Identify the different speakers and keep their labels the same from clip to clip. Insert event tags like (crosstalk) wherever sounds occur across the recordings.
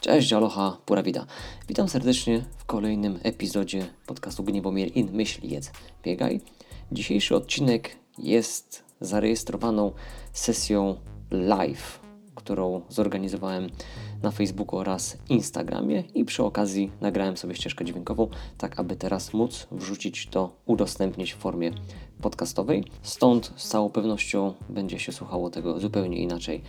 Speaker 1: Cześć, aloha, pura vida. Witam serdecznie w kolejnym epizodzie podcastu Gniewomir in Myśl, Jedz, Biegaj. Dzisiejszy odcinek jest zarejestrowaną sesją live, którą zorganizowałem na Facebooku oraz Instagramie i przy okazji nagrałem sobie ścieżkę dźwiękową, tak aby teraz móc wrzucić to, udostępnić w formie podcastowej. Stąd z całą pewnością będzie się słuchało tego zupełnie inaczej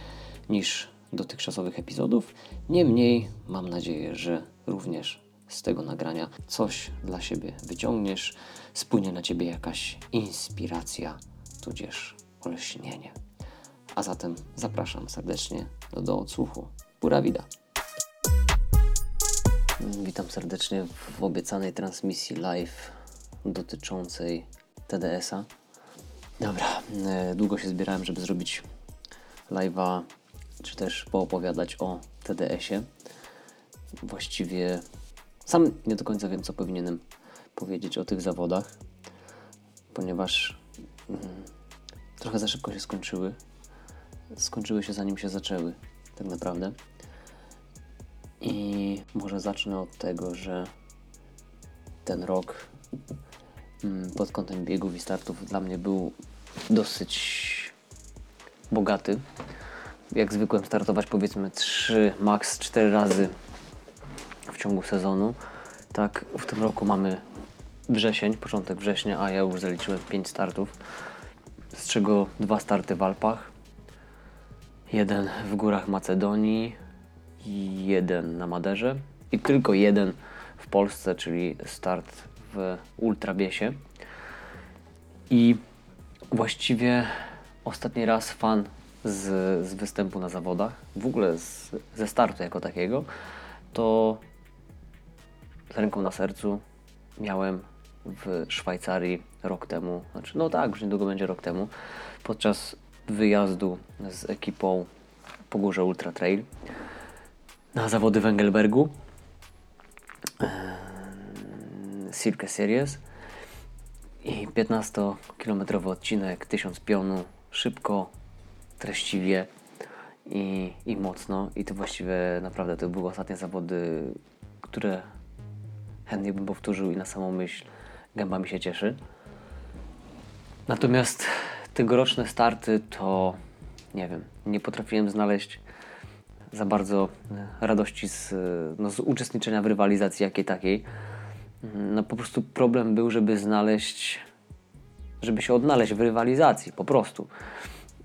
Speaker 1: niż dotychczasowych epizodów. Niemniej mam nadzieję, że również z tego nagrania coś dla siebie wyciągniesz, spłynie na ciebie jakaś inspiracja, tudzież olśnienie. A zatem zapraszam serdecznie do, do odsłuchu. Pura vida. Witam serdecznie w obiecanej transmisji live dotyczącej TDS-a. Dobra, e, długo się zbierałem, żeby zrobić live'a, czy też poopowiadać o TDS-ie. Właściwie sam nie do końca wiem, co powinienem powiedzieć o tych zawodach, ponieważ mm, trochę za szybko się skończyły. Skończyły się zanim się zaczęły, tak naprawdę. I może zacznę od tego, że ten rok mm, pod kątem biegów i startów dla mnie był dosyć bogaty. Jak zwykłem startować powiedzmy 3, max 4 razy w ciągu sezonu. Tak, w tym roku mamy wrzesień, początek września, a ja już zaliczyłem 5 startów, z czego dwa starty w Alpach, jeden w górach Macedonii, jeden na Maderze i tylko jeden w Polsce, czyli start w Ultrabiesie. I właściwie ostatni raz fan z, z występu na zawodach, w ogóle z, ze startu jako takiego, to z ręką na sercu miałem w Szwajcarii rok temu, znaczy no tak, już niedługo będzie rok temu, podczas wyjazdu z ekipą po górze Ultra Trail na zawody w Engelbergu. Cirque Series. I 15-kilometrowy odcinek, 1000 pionu, szybko, treściwie i, i mocno i to właściwie naprawdę to były ostatnie zawody, które chętnie bym powtórzył i na samą myśl gęba mi się cieszy. Natomiast tegoroczne starty to nie wiem, nie potrafiłem znaleźć za bardzo radości z, no, z uczestniczenia w rywalizacji jakiej takiej. No po prostu problem był, żeby znaleźć, żeby się odnaleźć w rywalizacji, po prostu.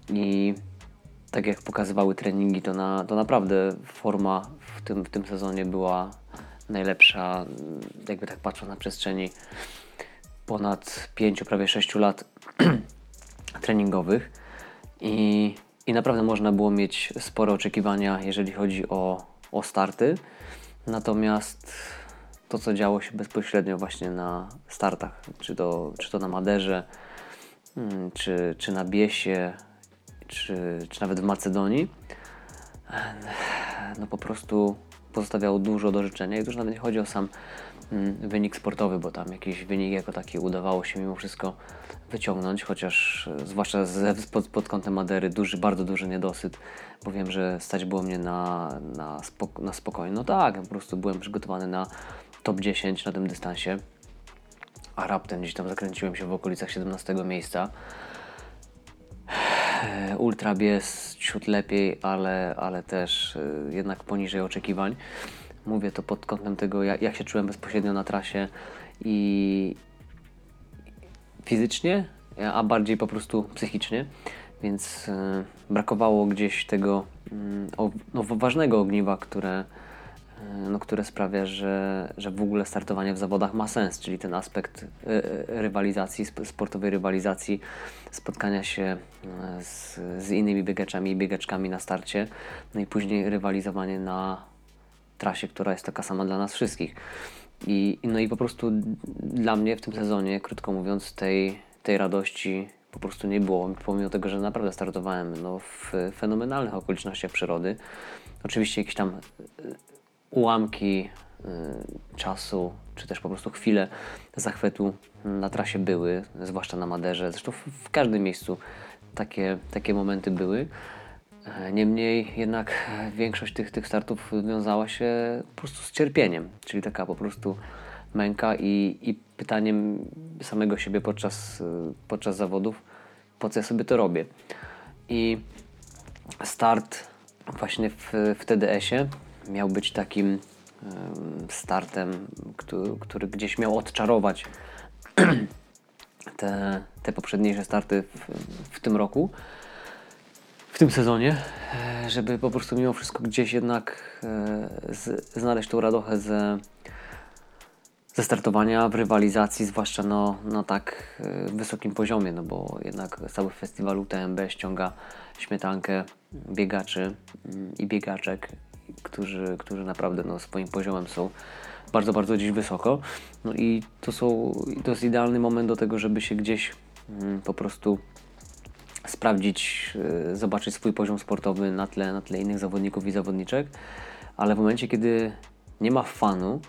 Speaker 1: I tak jak pokazywały treningi, to, na, to naprawdę forma w tym, w tym sezonie była najlepsza, jakby tak patrząc na przestrzeni ponad 5, prawie 6 lat (clears throat) treningowych. I, I naprawdę można było mieć spore oczekiwania, jeżeli chodzi o, o starty. Natomiast to, co działo się bezpośrednio właśnie na startach, czy to, czy to na Maderze, mm, czy, czy na Biesie, czy, czy nawet w Macedonii, no po prostu pozostawiało dużo do życzenia. I już nawet nie chodzi o sam mm, wynik sportowy, bo tam jakiś wynik jako taki udawało się mimo wszystko wyciągnąć, chociaż e, zwłaszcza z, pod, pod kątem Madery duży, bardzo duży niedosyt, bo wiem, że stać było mnie na, na, na spokojnie. No tak, po prostu byłem przygotowany na top 10 na tym dystansie, a raptem gdzieś tam zakręciłem się w okolicach 17 miejsca. E, Ultra bies ciut lepiej, ale, ale też e, jednak poniżej oczekiwań. Mówię to pod kątem tego, jak, jak się czułem bezpośrednio na trasie i fizycznie, a bardziej po prostu psychicznie, więc e, brakowało gdzieś tego mm, no, ważnego ogniwa, które E, no, które sprawia, że, że w ogóle startowanie w zawodach ma sens, czyli ten aspekt e, e, rywalizacji, sportowej rywalizacji, spotkania się z, z innymi biegaczami i biegaczkami na starcie, no i później rywalizowanie na trasie, która jest taka sama dla nas wszystkich. I, no i po prostu dla mnie w tym sezonie, krótko mówiąc, tej, tej radości po prostu nie było, pomimo tego, że naprawdę startowałem no, w fenomenalnych okolicznościach przyrody. Oczywiście jakieś tam ułamki y, czasu, czy też po prostu chwile zachwytu na trasie były, zwłaszcza na Maderze. Zresztą w, każdym miejscu takie, takie momenty były, E, Niemniej jednak większość tych, tych startów wiązała się po prostu z cierpieniem, czyli taka po prostu męka i, i pytaniem samego siebie podczas, e, podczas zawodów, po co ja sobie to robię. I start właśnie w, w TDS-ie miał być takim em, startem, który, który gdzieś miał odczarować (clears throat) te, te poprzedniejsze starty w, w tym roku, w tym sezonie, e, żeby po prostu mimo wszystko gdzieś jednak e, z, znaleźć tą radochę ze, ze startowania w rywalizacji, zwłaszcza no, na tak e, wysokim poziomie, no bo jednak cały festiwal UTMB ściąga śmietankę biegaczy mm, i biegaczek, którzy, którzy naprawdę no, swoim poziomem są bardzo, bardzo gdzieś wysoko. No i to, są, to jest idealny moment do tego, żeby się gdzieś mm, po prostu sprawdzić, y, zobaczyć swój poziom sportowy na tle, na tle innych zawodników i zawodniczek, ale w momencie, kiedy nie ma fanu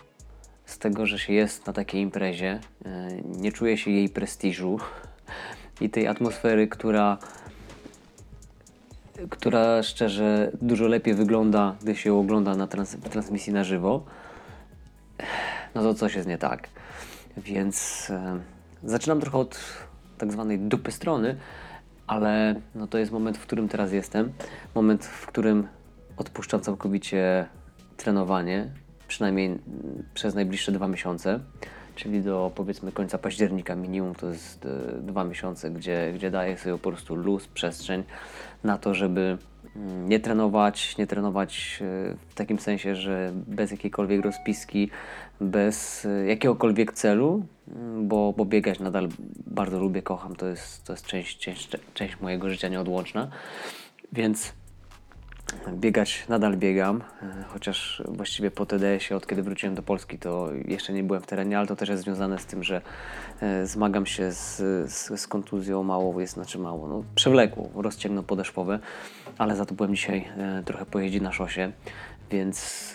Speaker 1: z tego, że się jest na takiej imprezie, y, nie czuje się jej prestiżu i tej atmosfery, która która szczerze dużo lepiej wygląda, gdy się ogląda na trans transmisji na żywo, no to coś jest nie tak. Więc e, zaczynam trochę od tak zwanej dupy strony, ale no to jest moment, w którym teraz jestem. Moment, w którym odpuszczam całkowicie trenowanie, przynajmniej mm, przez najbliższe dwa miesiące, czyli do powiedzmy końca października minimum to jest e, dwa miesiące, gdzie, gdzie daję sobie po prostu luz, przestrzeń na to, żeby mm, nie trenować, nie trenować e, w takim sensie, że bez jakiejkolwiek rozpiski, bez e, jakiegokolwiek celu, mm, bo, bo biegać nadal bardzo lubię, kocham, to jest, to jest część, część, część mojego życia nieodłączna, więc biegać nadal biegam, e, chociaż właściwie po TDS-ie, od kiedy wróciłem do Polski, to jeszcze nie byłem w terenie, ale to też jest związane z tym, że e, zmagam się z, z, z kontuzją mało, jest znaczy mało, no, przewlekłą, rozcięgną podeszwowe, ale za to byłem dzisiaj e, trochę pojeździć na szosie, więc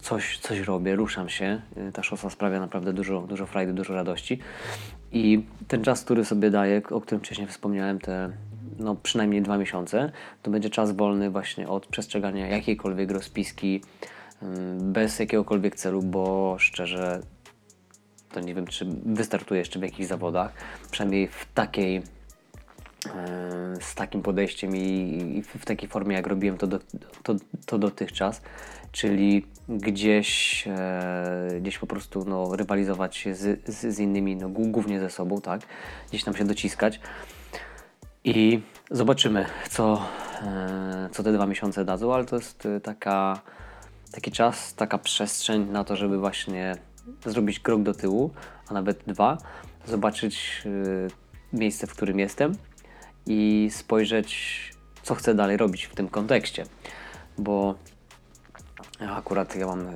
Speaker 1: coś, coś robię, ruszam się. Ta szosa sprawia naprawdę dużo, dużo frajdy, dużo radości. I ten czas, który sobie daję, o którym wcześniej wspomniałem, te no, przynajmniej dwa miesiące, to będzie czas wolny właśnie od przestrzegania jakiejkolwiek rozpiski, bez jakiegokolwiek celu, bo szczerze to nie wiem, czy wystartuję jeszcze w jakichś zawodach, przynajmniej w takiej z takim podejściem i, w takiej formie, jak robiłem to, do, to, to dotychczas, czyli gdzieś, e, gdzieś po prostu no, rywalizować się z, z, z innymi, no, głównie ze sobą, tak, gdzieś tam się dociskać. I zobaczymy, co, e, co te dwa miesiące dadzą, ale to jest e, taka, taki czas, taka przestrzeń na to, żeby właśnie zrobić krok do tyłu, a nawet dwa, zobaczyć e, miejsce, w którym jestem i spojrzeć, co chcę dalej robić w tym kontekście. Bo akurat ja mam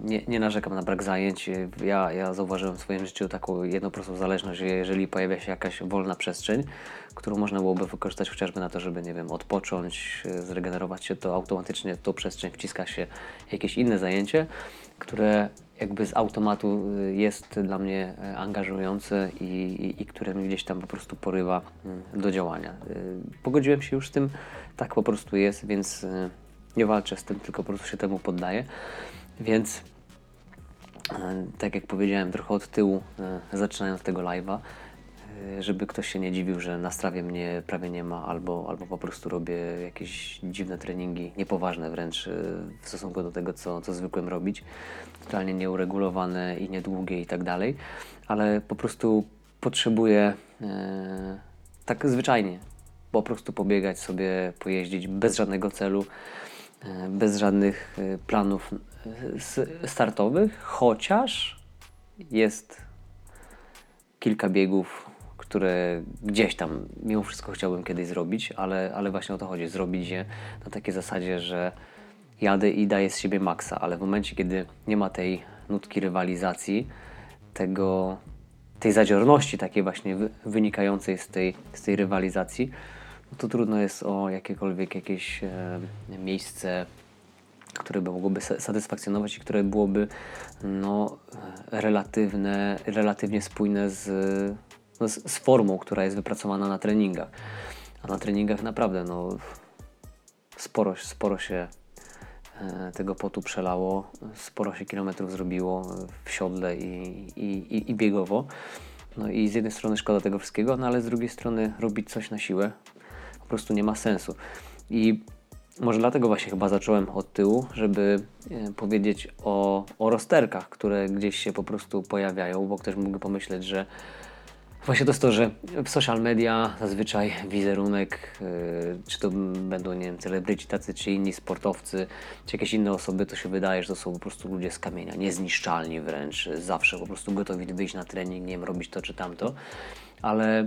Speaker 1: nie, nie narzekam na brak zajęć. Ja, ja zauważyłem w swoim życiu taką jedną prostą zależność, że jeżeli pojawia się jakaś wolna przestrzeń, którą można byłoby wykorzystać chociażby na to, żeby, nie wiem, odpocząć, zregenerować się, to automatycznie w tą przestrzeń wciska się jakieś inne zajęcie, które jakby z automatu y, jest dla mnie e, angażujące i, i, i które mnie gdzieś tam po prostu porywa mm, do działania. Y, pogodziłem się już z tym, tak po prostu jest, więc y, nie walczę z tym, tylko po prostu się temu poddaję. Więc e, tak jak powiedziałem, trochę od tyłu, e, zaczynając tego live'a, e, żeby ktoś się nie dziwił, że na strawie mnie prawie nie ma, albo, albo po prostu robię jakieś dziwne treningi, niepoważne wręcz w stosunku do tego, co, co zwykłem robić, totalnie nieuregulowane i niedługie i tak dalej, ale po prostu potrzebuję e, tak zwyczajnie po prostu pobiegać sobie, pojeździć bez żadnego celu, e, bez żadnych planów startowych, chociaż jest kilka biegów, które gdzieś tam mimo wszystko chciałbym kiedyś zrobić, ale, ale właśnie o to chodzi, zrobić je na takiej zasadzie, że jadę i daję z siebie maksa, ale w momencie, kiedy nie ma tej nutki rywalizacji, tego, tej zadziorności takiej właśnie wynikającej z tej, z tej rywalizacji, no to trudno jest o jakiekolwiek jakieś e, miejsce które by mogłoby satysfakcjonować i które byłoby no, relatywne, relatywnie spójne z, no, z formą, która jest wypracowana na treningach. a na treningach naprawdę no, sporo, sporo się e, tego potu przelało, sporo się kilometrów zrobiło w siodle i, i, i, i biegowo. No i z jednej strony szkoda tego wszystkiego, no ale z drugiej strony robić coś na siłę po prostu nie ma sensu. I może dlatego właśnie chyba zacząłem od tyłu, żeby e, powiedzieć o, o rozterkach, które gdzieś się po prostu pojawiają, bo ktoś mógłby pomyśleć, że właśnie to jest to, że w social media zazwyczaj wizerunek, yy, czy to będą, nie wiem, celebryci tacy, czy inni sportowcy, czy jakieś inne osoby, to się wydaje, że to są po prostu ludzie z kamienia, niezniszczalni wręcz, zawsze po prostu gotowi wyjść na trening, nie wiem, robić to czy tamto, ale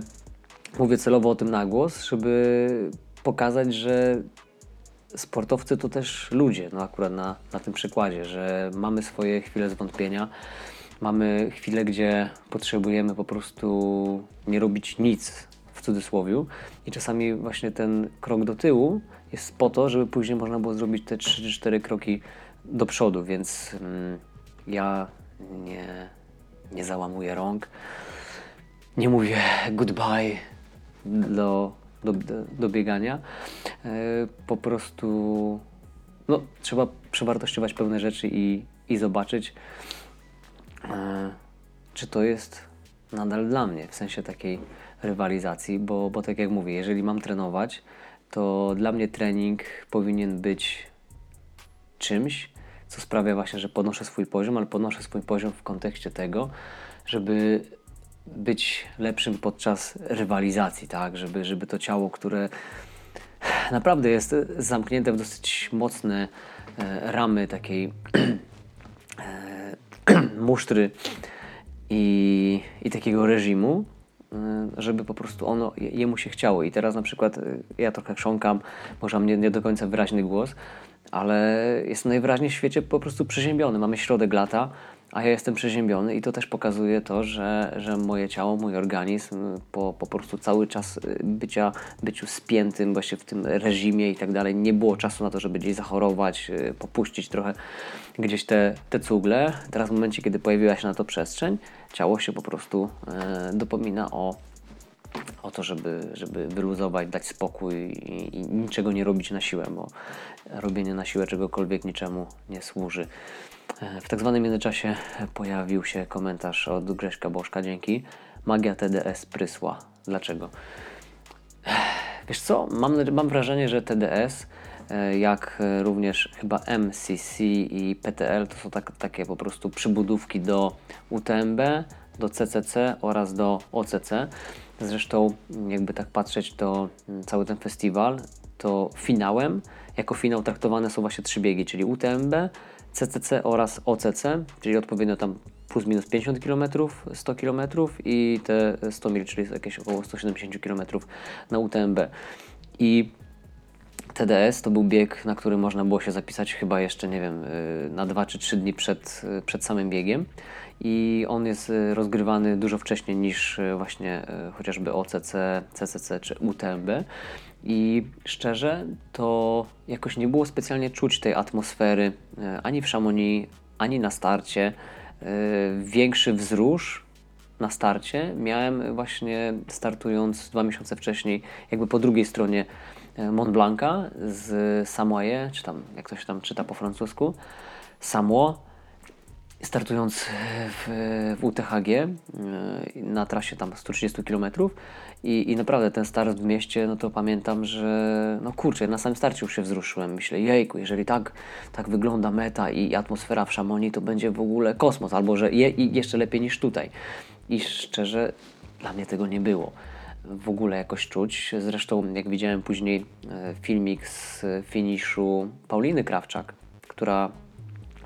Speaker 1: mówię celowo o tym na głos, żeby pokazać, że sportowcy to też ludzie, no akurat na, na tym przykładzie, że mamy swoje chwile zwątpienia, mamy chwile, gdzie potrzebujemy po prostu nie robić nic w cudzysłowie i czasami właśnie ten krok do tyłu jest po to, żeby później można było zrobić te 3-4 kroki do przodu, więc mm, ja nie, nie załamuję rąk, nie mówię goodbye do do, do biegania. E, po prostu no, trzeba przewartościować pewne rzeczy i, i zobaczyć, e, czy to jest nadal dla mnie, w sensie takiej rywalizacji, bo, bo tak jak mówię, jeżeli mam trenować, to dla mnie trening powinien być czymś, co sprawia właśnie, że podnoszę swój poziom, ale podnoszę swój poziom w kontekście tego, żeby być lepszym podczas rywalizacji, tak? Żeby, żeby to ciało, które naprawdę jest zamknięte w dosyć mocne e, ramy takiej e, (clears throat) musztry i, i takiego reżimu, e, żeby po prostu ono, jemu się chciało. I teraz na przykład ja trochę chrząkam, może mam nie, nie do końca wyraźny głos, ale jestem najwyraźniej w świecie po prostu przeziębiony. Mamy środek lata, a ja jestem przeziębiony i to też pokazuje to, że, że moje ciało, mój organizm po, po prostu cały czas y, bycia, byciu spiętym właśnie w tym reżimie i tak dalej, nie było czasu na to, żeby gdzieś zachorować, y, popuścić trochę gdzieś te, te cugle. Teraz w momencie, kiedy pojawiła się na to przestrzeń, ciało się po prostu e, dopomina o o to, żeby, żeby wyluzować, dać spokój i, i, niczego nie robić na siłę, bo robienie na siłę czegokolwiek niczemu nie służy. E, w tak zwanym międzyczasie pojawił się komentarz od Grześka Bożka, dzięki. Magia TDS prysła. Dlaczego? Wiesz co, mam, mam wrażenie, że TDS, e, jak również chyba MCC i PTL, to są tak, takie po prostu przybudówki do UTMB, do CCC oraz do OCC. Zresztą, jakby tak patrzeć, to mm, cały ten festiwal, to finałem, jako finał traktowane są właśnie trzy biegi, czyli UTMB, CCC oraz OCC, czyli odpowiednio tam plus minus 50 km, 100 km i te 100 mil, czyli jakieś około 170 km na UTMB. I TDS to był bieg, na który można było się zapisać chyba jeszcze, nie wiem, y, na 2 czy 3 dni przed, y, przed samym biegiem. I on jest y, rozgrywany dużo wcześniej niż właśnie chociażby OCC, CCC czy UTMB. I szczerze, to jakoś nie było specjalnie czuć tej atmosfery ani w Chamonix, ani na starcie. Większy wzrusz na starcie miałem właśnie startując dwa miesiące wcześniej, jakby po drugiej stronie Mont Blanca z Samoye, czy tam jak to się tam czyta po francusku, Samo, startując w, w UTHG na trasie tam 130 km i, I naprawdę ten start w mieście, no to pamiętam, że no kurczę, na samym starcie już się wzruszyłem. Myślę, jejku, jeżeli tak, tak wygląda meta i atmosfera w Szamonii, to będzie w ogóle kosmos, albo że je, jeszcze lepiej niż tutaj. I szczerze, dla mnie tego nie było w ogóle jakoś czuć. Zresztą, jak widziałem później e, filmik z finiszu Pauliny Krawczak, która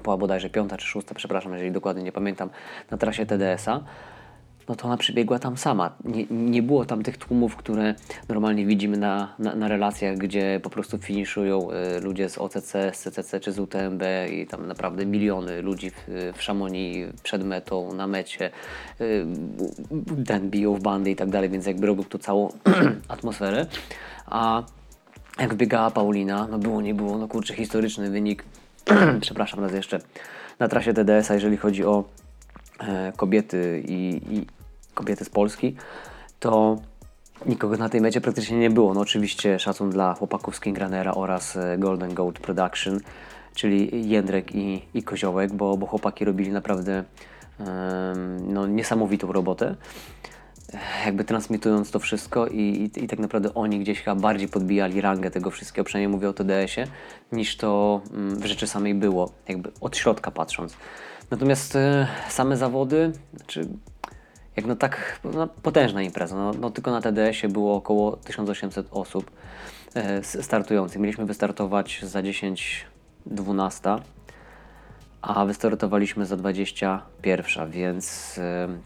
Speaker 1: była bodajże piąta czy szósta, przepraszam, jeżeli dokładnie nie pamiętam, na trasie TDS-a, no to ona przybiegła tam sama. Nie, nie było tam tych tłumów, które normalnie widzimy na, na, na relacjach, gdzie po prostu finiszują y, ludzie z OCC, z CCC czy z UTMB i tam naprawdę miliony ludzi w, w Szamonii przed metą, na mecie, y, ten biją w bandy i tak dalej, więc jakby robił tu całą (clears throat) atmosferę. A jak biegała Paulina, no było, nie było, no kurczę, historyczny wynik, (clears throat) przepraszam raz jeszcze, na trasie TDS-a, jeżeli chodzi o e, kobiety i, i, kobiety z Polski, to nikogo na tej mecie praktycznie nie było. No oczywiście szacun dla chłopaków z Kingranera oraz e, Golden Goat Production, czyli Jędrek i, i Koziołek, bo, bo chłopaki robili naprawdę em, no, niesamowitą robotę jakby transmitując to wszystko i, i, i, tak naprawdę oni gdzieś chyba bardziej podbijali rangę tego wszystkiego, przynajmniej mówię o TDS-ie, niż to mm, w rzeczy samej było, jakby od środka patrząc. Natomiast e, same zawody, znaczy jak no tak no, potężna impreza, no, no tylko na TDS-ie było około 1800 osób e, startujących. Mieliśmy wystartować za 10-12 a wystartowaliśmy za 21, więc y,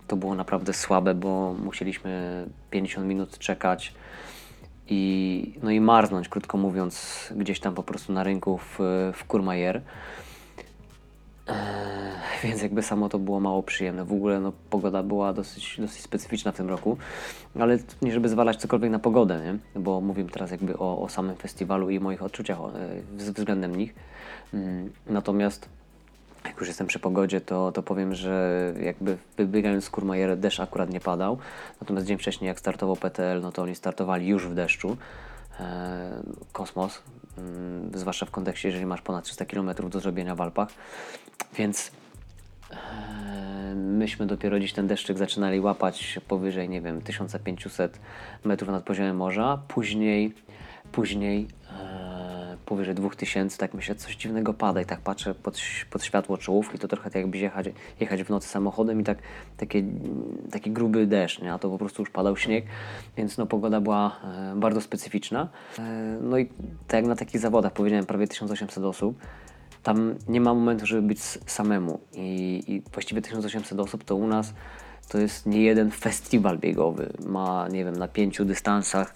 Speaker 1: to było naprawdę słabe, bo musieliśmy 50 minut czekać i, no i marznąć, krótko mówiąc, gdzieś tam po prostu na rynku w, w. Eee, więc jakby samo to było mało przyjemne. W ogóle no, pogoda była dosyć, dosyć specyficzna w tym roku, ale nie żeby zwalać cokolwiek na pogodę, nie? bo mówię teraz jakby o, o samym festiwalu i moich odczuciach e, względem nich. Mm, natomiast jak już jestem przy pogodzie, to, to powiem, że jakby wybiegając z Kurmajera deszcz akurat nie padał. Natomiast dzień wcześniej, jak startował PTL, no to oni startowali już w deszczu. E, kosmos, mm, zwłaszcza w kontekście, jeżeli masz ponad 300 km do zrobienia w Alpach. Więc e, myśmy dopiero dziś ten deszczyk zaczynali łapać powyżej, nie wiem, 1500 metrów nad poziomem morza. Później, później powyżej 2000, tak myślę, coś dziwnego pada i tak patrzę pod, pod światło czołówki, to trochę tak jakby jechać, jechać w nocy samochodem i tak takie, taki gruby deszcz, nie? a to po prostu już padał śnieg, więc no pogoda była e, bardzo specyficzna. E, no i tak jak na takich zawodach, powiedziałem prawie 1800 osób, tam nie ma momentu, żeby być samemu i, i właściwie 1800 osób to u nas to jest nie jeden festiwal biegowy. Ma, nie wiem, na pięciu dystansach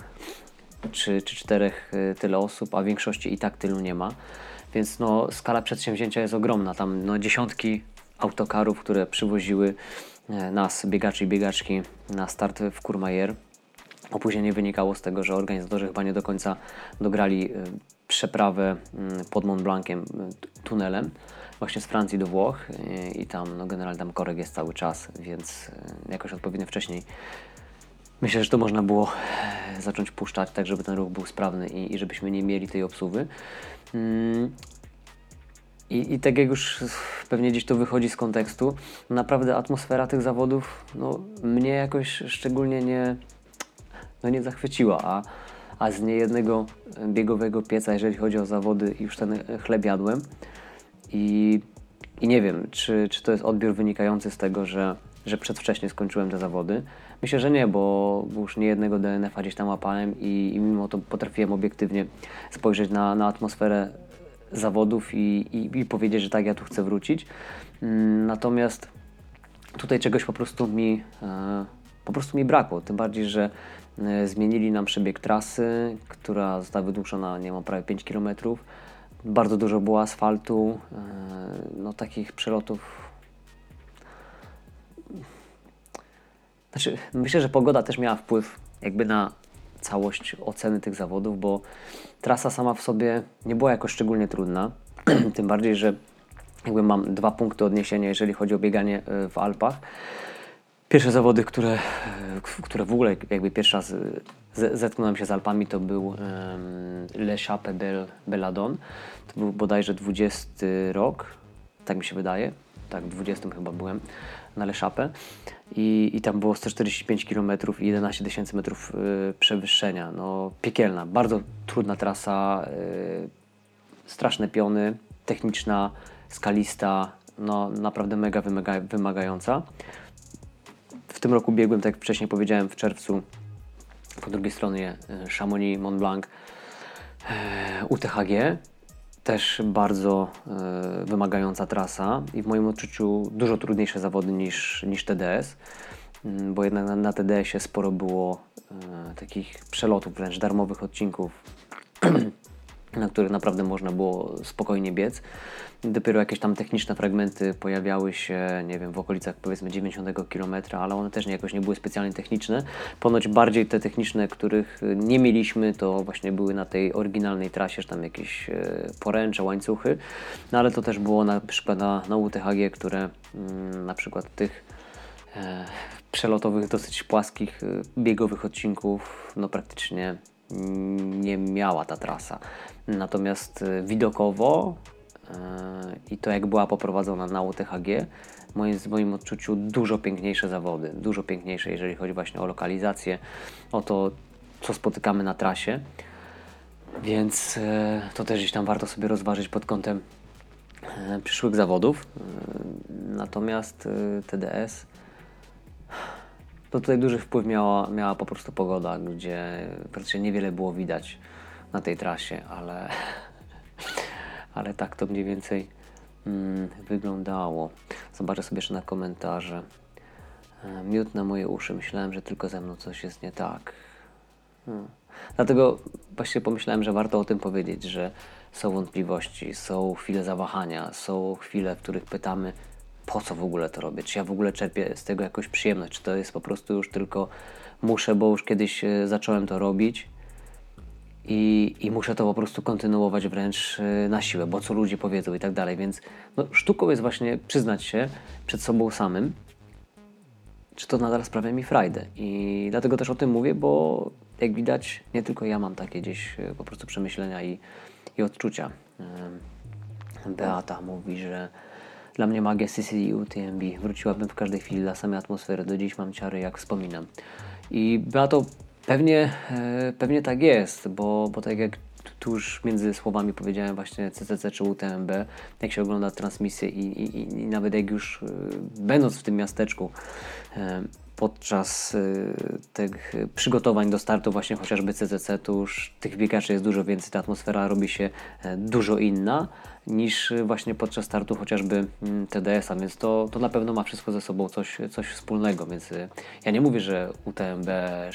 Speaker 1: czy, czy czterech y, tyle osób, a w większości i tak tylu nie ma. Więc no, skala przedsięwzięcia jest ogromna. Tam no, dziesiątki autokarów, które przywoziły e, nas, biegaczy i biegaczki, na start w Courmayeur. Opóźnienie wynikało z tego, że organizatorzy chyba nie do końca dograli e, przeprawę mm, pod Mont Blanciem e, tunelem właśnie z Francji do Włoch i tam no generalnie tam korek jest cały czas, więc jakoś odpowiednio wcześniej Myślę, że to można było e, zacząć puszczać tak, żeby ten ruch był sprawny i, i żebyśmy nie mieli tej obsuwy. Mm. I, I tak jak już pewnie gdzieś to wychodzi z kontekstu, naprawdę atmosfera tych zawodów no, mnie jakoś szczególnie nie, no, nie zachwyciła, a, a z niejednego biegowego pieca, jeżeli chodzi o zawody, już ten chleb jadłem. I, i nie wiem, czy, czy to jest odbiór wynikający z tego, że, że przedwcześnie skończyłem te zawody, Myślę, że nie, bo już nie jednego DNF-a gdzieś tam łapałem i, i mimo to potrafiłem obiektywnie spojrzeć na, na atmosferę zawodów i, i, i, powiedzieć, że tak, ja tu chcę wrócić. Mm, natomiast tutaj czegoś po prostu mi, e, po prostu mi brakło, tym bardziej, że e, zmienili nam przebieg trasy, która została wydłużona, nie wiem, prawie 5 km. Bardzo dużo było asfaltu, e, no takich przelotów Znaczy, myślę, że pogoda też miała wpływ jakby na całość oceny tych zawodów, bo trasa sama w sobie nie była jakoś szczególnie trudna. (clears throat) Tym bardziej, że jakby mam dwa punkty odniesienia, jeżeli chodzi o bieganie e, w Alpach. Pierwsze zawody, które, e, które w ogóle jakby pierwszy raz e, zetknąłem się z Alpami, to był Le Chape Belladon. To był bodajże 20 rok, tak mi się wydaje. Tak, 20 chyba byłem na Le Chape i, i tam było 145 km i 11 tysięcy metrów y, przewyższenia. No, piekielna, bardzo trudna trasa, y, straszne piony, techniczna, skalista, no naprawdę mega wymaga, wymagająca. W tym roku biegłem, tak jak wcześniej powiedziałem, w czerwcu po drugiej stronie y, Chamonix, Mont Blanc, UTHG też bardzo y, wymagająca trasa i w moim odczuciu dużo trudniejsze zawody niż, niż TDS, y, bo jednak na, na TDS-ie sporo było y, takich przelotów, wręcz darmowych odcinków, (clears throat) na których naprawdę można było spokojnie biec. Dopiero jakieś tam techniczne fragmenty pojawiały się, nie wiem, w okolicach powiedzmy 90 km, ale one też nie, jakoś nie były specjalnie techniczne. Ponoć bardziej te techniczne, których nie mieliśmy, to właśnie były na tej oryginalnej trasie, że tam jakieś e, poręcze, łańcuchy, no ale to też było na przykład na, na UTHG, które mm, na przykład tych e, przelotowych, dosyć płaskich, y, biegowych odcinków no praktycznie nie miała ta trasa. Natomiast y, widokowo y, i to jak była poprowadzona na UTHG, moim, w moim odczuciu dużo piękniejsze zawody, dużo piękniejsze, jeżeli chodzi właśnie o lokalizację, o to, co spotykamy na trasie. Więc to też gdzieś tam warto sobie rozważyć pod kątem przyszłych zawodów. Natomiast TDS to tutaj duży wpływ miała, miała po prostu pogoda, gdzie praktycznie niewiele było widać na tej trasie, ale, (laughs) ale tak to mniej więcej mm, wyglądało. Zobaczę sobie jeszcze na komentarze. E, miód na moje uszy. Myślałem, że tylko ze mną coś jest nie tak. Hmm. Dlatego właśnie pomyślałem, że warto o tym powiedzieć, że są wątpliwości, są chwile zawahania, są chwile, w których pytamy, po co w ogóle to robię? Czy ja w ogóle czerpię z tego jakąś przyjemność? Czy to jest po prostu już tylko muszę, bo już kiedyś e, zacząłem to robić i, i muszę to po prostu kontynuować wręcz e, na siłę, bo co ludzie powiedzą i tak dalej. Więc no, sztuką jest właśnie przyznać się przed sobą samym, czy to nadal sprawia mi frajdę. I dlatego też o tym mówię, bo jak widać, nie tylko ja mam takie gdzieś e, po prostu przemyślenia i, i odczucia. Beata mówi, że dla mnie magia CCD UTMB. Wróciłabym w każdej chwili dla samej atmosfery. Do dziś mam ciary, jak wspominam. I to pewnie, e, pewnie tak jest, bo, bo tak jak tu już między słowami powiedziałem właśnie CCC czy UTMB, jak się ogląda transmisję i, i, i nawet jak już e, będąc w tym miasteczku e, podczas tych przygotowań do startu właśnie chociażby CCC, to już tych biegaczy jest dużo więcej, ta atmosfera robi się dużo inna, niż właśnie podczas startu chociażby mm, TDS-a, więc to, to na pewno ma wszystko ze sobą coś, coś wspólnego, więc y, ja nie mówię, że UTMB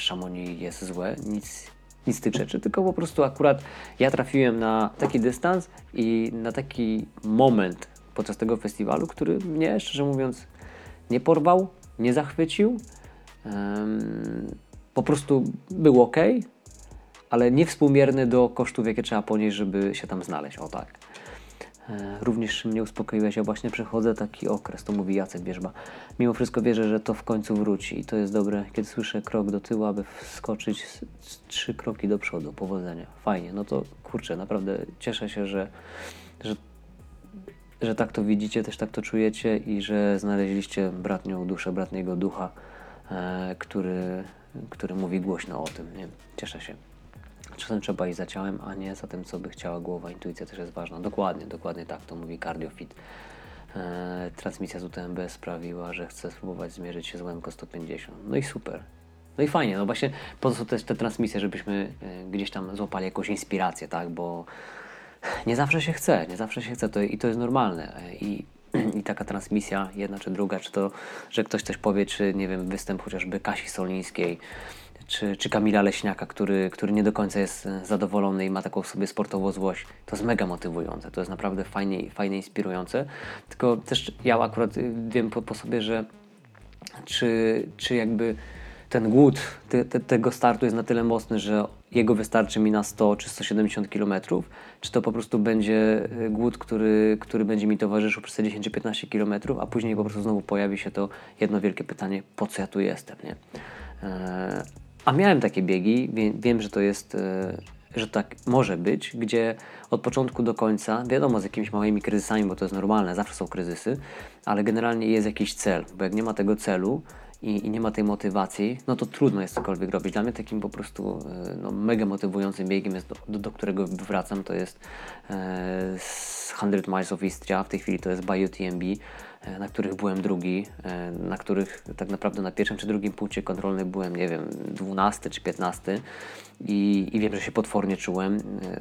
Speaker 1: Chamonix jest złe, nic, nic tych rzeczy, tylko po prostu akurat ja trafiłem na taki dystans i na taki moment podczas tego festiwalu, który mnie szczerze mówiąc nie porwał, nie zachwycił. Um, po prostu był ok, ale niewspółmierny do kosztów, jakie trzeba ponieść, żeby się tam znaleźć. O tak. E, również mnie uspokoiłeś, ja właśnie przechodzę taki okres, to mówi Jacek Bierzba. Mimo wszystko wierzę, że to w końcu wróci i to jest dobre, kiedy słyszę krok do tyłu, aby wskoczyć trzy kroki do przodu. Powodzenia. Fajnie, no to kurczę, naprawdę cieszę się, że, że, że tak to widzicie, też tak to czujecie i że znaleźliście bratnią duszę, bratniego ducha, e, który, który mówi głośno o tym. Nie? Cieszę się. Czasem trzeba iść za ciałem, a nie za tym, co by chciała głowa. Intuicja też jest ważna. Dokładnie, dokładnie tak to mówi CardioFit. Eee, transmisja z UTMB sprawiła, że chcę spróbować zmierzyć się z łemko 150. No i super. No i fajnie, no właśnie po to też te transmisje, żebyśmy e, gdzieś tam złapali jakąś inspirację, tak, bo nie zawsze się chce, nie zawsze się chce to, i to jest normalne. E, I, (clears throat) I taka transmisja, jedna czy druga, czy to, że ktoś coś powie, czy nie wiem, występ chociażby Kasi Solińskiej, czy, czy Kamila Leśniaka, który, który nie do końca jest e, zadowolony i ma taką sobie sportową złość, to jest mega motywujące, to jest naprawdę fajnie, fajnie inspirujące. Tylko też ja akurat y, wiem po, po sobie, że czy, czy jakby ten głód te, te, tego startu jest na tyle mocny, że jego wystarczy mi na 100 czy 170 km, czy to po prostu będzie e, głód, który, który będzie mi towarzyszył przez te 10-15 km, a później po prostu znowu pojawi się to jedno wielkie pytanie, po co ja tu jestem, nie? E, a miałem takie biegi, wiem, wiem że to jest, e, że tak może być, gdzie od początku do końca, wiadomo, z jakimiś małymi kryzysami, bo to jest normalne, zawsze są kryzysy, ale generalnie jest jakiś cel, bo jak nie ma tego celu, i, i, nie ma tej motywacji, no to trudno jest cokolwiek robić. Dla mnie takim po prostu e, no, mega motywującym biegiem, jest do, do, do którego wracam, to jest e, 100 Miles of Istria, w tej chwili to jest BioTMB, e, na których byłem drugi, e, na których tak naprawdę na pierwszym czy drugim punkcie kontrolnym byłem, nie wiem, 12 czy 15 i, i wiem, że się potwornie czułem e,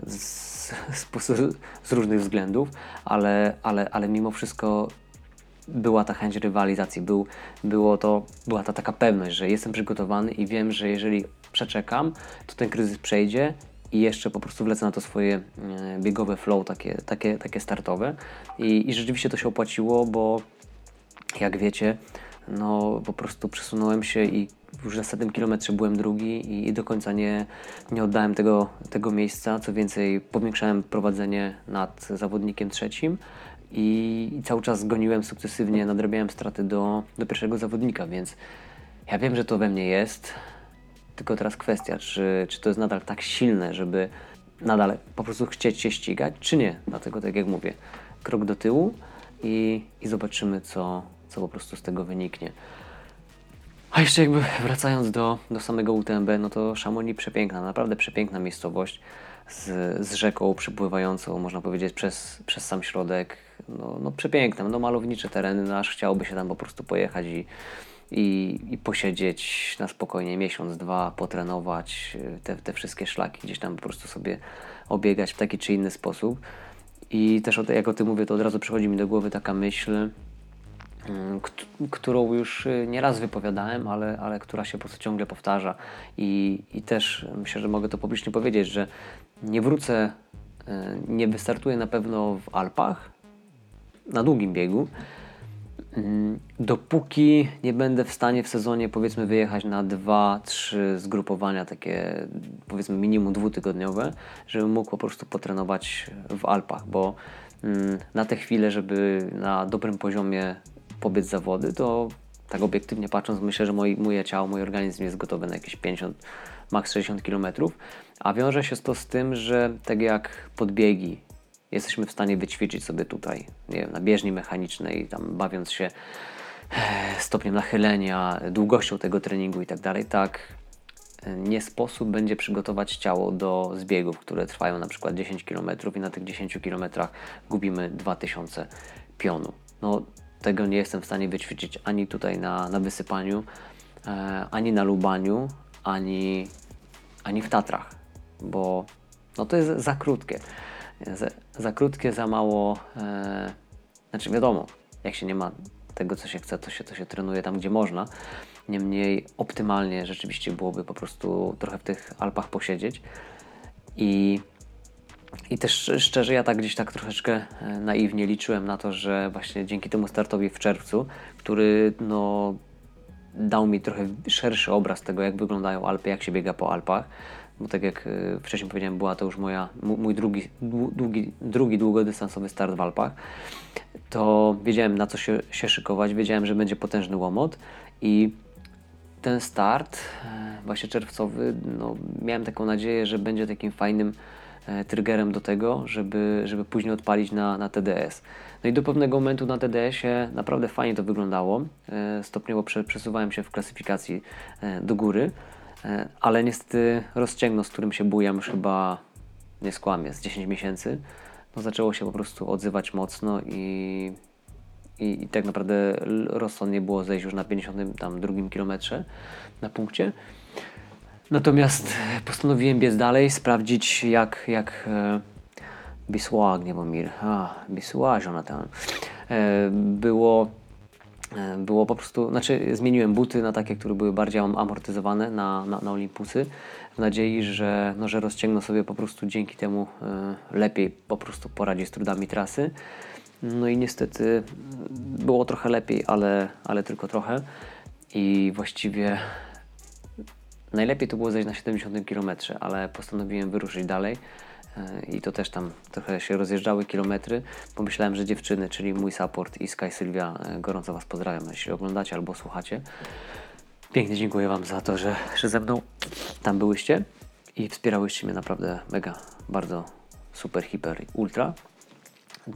Speaker 1: z, (laughs) z, z różnych względów, ale, ale, ale mimo wszystko była ta chęć rywalizacji, był, było to, była ta taka pewność, że jestem przygotowany i wiem, że jeżeli przeczekam, to ten kryzys przejdzie i jeszcze po prostu wlecę na to swoje e, biegowe flow, takie, takie, takie startowe. I, I rzeczywiście to się opłaciło, bo jak wiecie, no po prostu przesunąłem się i już na setnym kilometrze byłem drugi i, i do końca nie, nie oddałem tego, tego miejsca. Co więcej, powiększałem prowadzenie nad zawodnikiem trzecim i, i cały czas goniłem sukcesywnie, nadrabiałem straty do, do pierwszego zawodnika, więc Ja wiem, że to we mnie jest, tylko teraz kwestia, czy, czy to jest nadal tak silne, żeby nadal po prostu chcieć się ścigać, czy nie. Dlatego, tak jak mówię, krok do tyłu i, i zobaczymy, co, co po prostu z tego wyniknie. A jeszcze jakby wracając do, do samego UTMB, no to Chamonix przepiękna, naprawdę przepiękna miejscowość z, z rzeką przypływającą, można powiedzieć, przez, przez sam środek. No, no przepiękne, no malownicze tereny, no aż chciałoby się tam po prostu pojechać i, i, i posiedzieć na spokojnie miesiąc, dwa, potrenować te, te wszystkie szlaki, gdzieś tam po prostu sobie obiegać w taki czy inny sposób. I też o, jak o tym mówię, to od razu przychodzi mi do głowy taka myśl, którą już y, nieraz wypowiadałem, ale, ale która się po prostu ciągle powtarza. I, I też myślę, że mogę to publicznie powiedzieć, że nie wrócę, y, nie wystartuję na pewno w Alpach na długim biegu, mm, dopóki nie będę w stanie w sezonie powiedzmy wyjechać na dwa, trzy zgrupowania takie powiedzmy minimum dwutygodniowe, żebym mógł po prostu potrenować w Alpach, bo mm, na te chwile, żeby na dobrym poziomie pobyć zawody, to tak obiektywnie patrząc, myślę, że moje, moje ciało, mój organizm jest gotowy na jakieś 50, maks 60 km, a wiąże się to z tym, że tak jak podbiegi jesteśmy w stanie wyćwiczyć sobie tutaj, nie wiem, na bieżni mechanicznej, tam bawiąc się e, stopniem nachylenia, długością tego treningu i tak dalej, tak e, nie sposób będzie przygotować ciało do zbiegów, które trwają na przykład 10 km i na tych 10 km gubimy 2000 pionu. No, tego nie jestem w stanie wyćwiczyć ani tutaj na, na wysypaniu, e, ani na lubaniu, ani, ani w Tatrach, bo no to jest za krótkie. Za, za krótkie, za mało. E, znaczy, wiadomo, jak się nie ma tego, co się chce, to się, to się trenuje tam, gdzie można. Niemniej optymalnie rzeczywiście byłoby po prostu trochę w tych Alpach posiedzieć. I, i też szczerze, ja tak gdzieś tak troszeczkę e, naiwnie liczyłem na to, że właśnie dzięki temu startowi w czerwcu, który no, dał mi trochę szerszy obraz tego, jak wyglądają Alpy, jak się biega po Alpach, bo tak jak e, wcześniej powiedziałem, była to już moja, mój drugi, długi, drugi długodystansowy start w Alpach, to wiedziałem na co się, się szykować, wiedziałem, że będzie potężny łomot i ten start, e, właśnie czerwcowy, no, miałem taką nadzieję, że będzie takim fajnym triggerem do tego, żeby, żeby później odpalić na, na TDS. No i do pewnego momentu na TDS-ie naprawdę fajnie to wyglądało. Stopniowo przesuwałem się w klasyfikacji do góry. E, ale niestety rozciągno, z którym się bujam już chyba, nie skłamię, z 10 miesięcy, no zaczęło się po prostu odzywać mocno i, i, i tak naprawdę rozsądnie było zejść już na 52 kilometrze na punkcie. Natomiast postanowiłem biec dalej, sprawdzić jak, jak e, Bisła Gniewomir, a, Bisła Jonathan, e, było E, było po prostu, znaczy zmieniłem buty na takie, które były bardziej amortyzowane na, na, na Olympusy w nadziei, że, no, że rozciągną sobie po prostu dzięki temu y, lepiej po prostu poradzi z trudami trasy. No i niestety było trochę lepiej, ale, ale tylko trochę. I właściwie najlepiej to było zejść na 70 km, ale postanowiłem wyruszyć dalej i to też tam trochę się rozjeżdżały kilometry. Pomyślałem, że dziewczyny, czyli mój support i Sky Sylwia, e, gorąco Was pozdrawiam, jeśli oglądacie albo słuchacie. Pięknie dziękuję Wam za to, że, że ze mną tam byłyście i wspierałyście mnie naprawdę mega, bardzo super, hiper, ultra.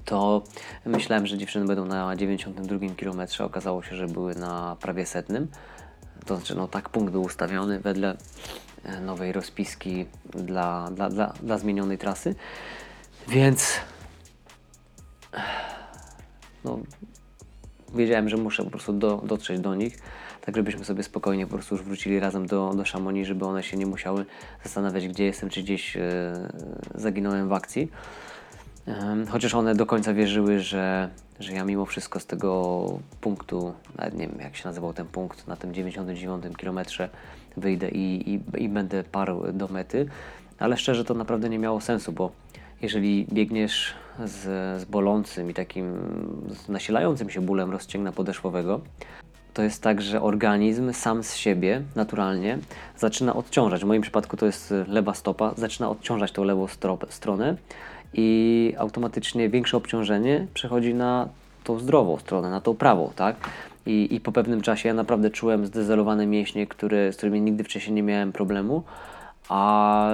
Speaker 1: To myślałem, że dziewczyny będą na 92 km, okazało się, że były na prawie setnym. To znaczy, no tak punkt był ustawiony wedle E, nowej rozpiski dla, dla, dla, dla zmienionej trasy. Więc no, wiedziałem, że muszę po prostu do, dotrzeć do nich, tak żebyśmy sobie spokojnie po prostu już wrócili razem do, do Chamonix, żeby one się nie musiały zastanawiać, gdzie jestem, czy gdzieś e, zaginąłem w akcji. Chociaż one do końca wierzyły, że, że ja mimo wszystko z tego punktu, nawet nie wiem jak się nazywał ten punkt, na tym 99 kilometrze wyjdę i, i, i będę parł do mety. Ale szczerze to naprawdę nie miało sensu, bo jeżeli biegniesz z, z bolącym i takim z nasilającym się bólem rozcięgna podeszwowego, to jest tak, że organizm sam z siebie naturalnie zaczyna odciążać. W moim przypadku to jest lewa stopa, zaczyna odciążać tą lewą stronę i automatycznie większe obciążenie przechodzi na tą zdrową stronę, na tą prawą, tak? I, I po pewnym czasie ja naprawdę czułem zdezelowane mięśnie, które, z którymi nigdy wcześniej nie miałem problemu. A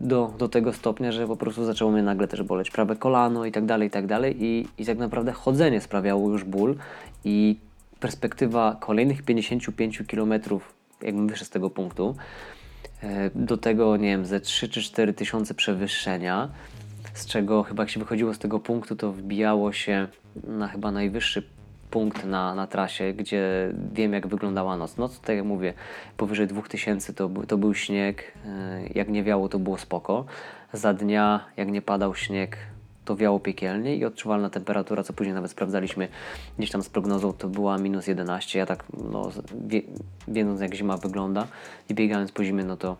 Speaker 1: do, do tego stopnia, że po prostu zaczęło mnie nagle też boleć prawe kolano i tak dalej, i tak dalej. I, i tak naprawdę chodzenie sprawiało już ból i perspektywa kolejnych 55 km, jakbym wyszedł z tego punktu, e, do tego, nie wiem, ze 3 czy 4 tysiące przewyższenia, z czego chyba jak się wychodziło z tego punktu, to wbijało się na chyba najwyższy punkt na, na trasie, gdzie wiem jak wyglądała noc. Noc, tak jak mówię, powyżej 2000 to, to był śnieg, e, jak nie wiało to było spoko. Za dnia, jak nie padał śnieg, to wiało piekielnie i odczuwalna temperatura, co później nawet sprawdzaliśmy gdzieś tam z prognozą, to była minus 11. Ja tak, no, wie, wiedząc jak zima wygląda i biegając po zimie, no to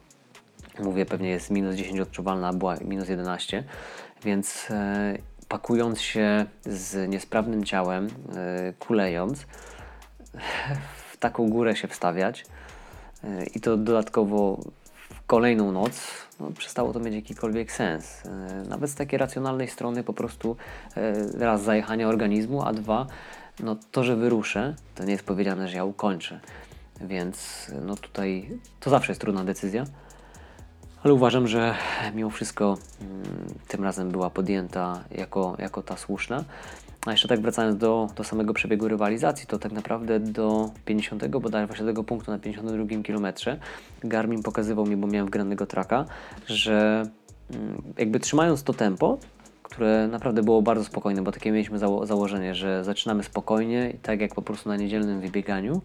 Speaker 1: mówię, pewnie jest minus 10 odczuwalna, a była minus 11, więc e, pakując się z niesprawnym ciałem, e, kulejąc, w taką górę się wstawiać e, i to dodatkowo w kolejną noc, no, przestało to mieć jakikolwiek sens. Nawet z takiej racjonalnej strony po prostu raz zajechania organizmu, a dwa, no to, że wyruszę, to nie jest powiedziane, że ja ukończę. Więc no tutaj to zawsze jest trudna decyzja ale uważam, że mimo wszystko mm, tym razem była podjęta jako, jako ta słuszna. A jeszcze tak wracając do, do samego przebiegu rywalizacji, to tak naprawdę do 50 bodaj właśnie tego punktu na 52 km Garmin pokazywał mi, bo miałem wgranego traka, że mm, jakby trzymając to tempo, które naprawdę było bardzo spokojne, bo takie mieliśmy zało założenie, że zaczynamy spokojnie, tak jak po prostu na niedzielnym wybieganiu,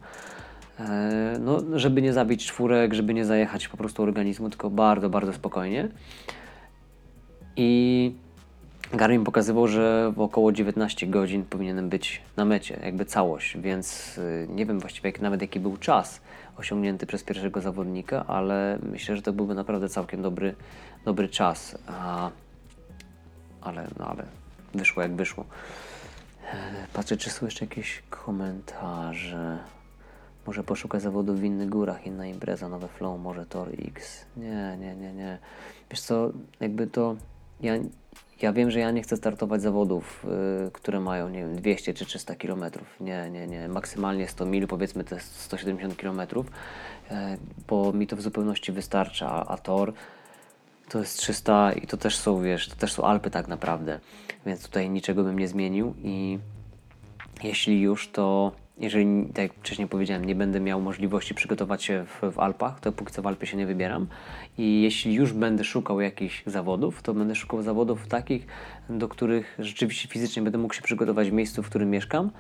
Speaker 1: no, żeby nie zabić czwórek, żeby nie zajechać po prostu organizmu, tylko bardzo, bardzo spokojnie. I Garmin pokazywał, że w około 19 godzin powinienem być na mecie, jakby całość, więc y, nie wiem właściwie jak, nawet jaki był czas osiągnięty przez pierwszego zawodnika, ale myślę, że to byłby naprawdę całkiem dobry, dobry czas. A, ale, no, ale wyszło jak wyszło. E, patrzę, czy są jeszcze jakieś komentarze. Może poszukać zawodów w innych górach, inna impreza, nowe flow, może Tor X. Nie, nie, nie, nie. Wiesz co, jakby to... Ja, ja wiem, że ja nie chcę startować zawodów, yy, które mają, nie wiem, 200 czy 300 km. Nie, nie, nie. Maksymalnie 100 mil, powiedzmy te 170 km, yy, bo mi to w zupełności wystarcza. A, a Tor to jest 300 i to też są, wiesz, to też są Alpy tak naprawdę. Więc tutaj niczego bym nie zmienił i jeśli już, to jeżeli, tak jak wcześniej powiedziałem, nie będę miał możliwości przygotować się w, w, Alpach, to póki co w Alpy się nie wybieram. I jeśli już będę szukał jakichś zawodów, to będę szukał zawodów takich, do których rzeczywiście fizycznie będę mógł się przygotować w miejscu, w którym mieszkam.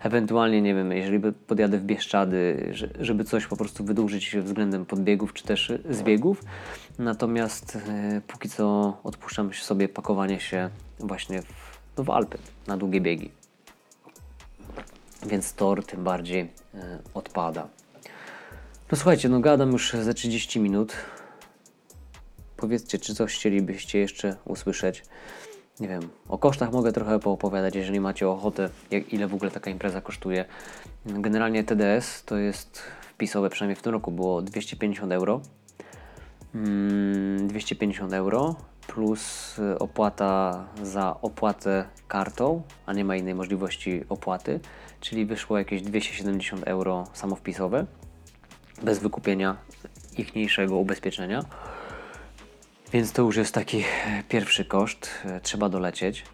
Speaker 1: Ewentualnie, nie wiem, jeżeli podjadę w Bieszczady, żeby coś po prostu wydłużyć względem podbiegów czy też zbiegów. Natomiast e, póki co odpuszczam sobie pakowanie się właśnie w, no w Alpy na długie biegi więc tor tym bardziej e, odpada. No słuchajcie, no gadam już za 30 minut. Powiedzcie, czy coś chcielibyście jeszcze usłyszeć. Nie wiem, o kosztach mogę trochę poopowiadać, jeżeli macie ochotę, jak, ile w ogóle taka impreza kosztuje. Generalnie TDS to jest wpisowe, przynajmniej w tym roku było 250 euro. 250 mm, euro plus opłata za opłatę kartą, a nie ma innej możliwości opłaty czyli wyszło jakieś 270 euro samowpisowe bez wykupienia ichniejszego ubezpieczenia. Więc to już jest taki pierwszy koszt. Trzeba dolecieć.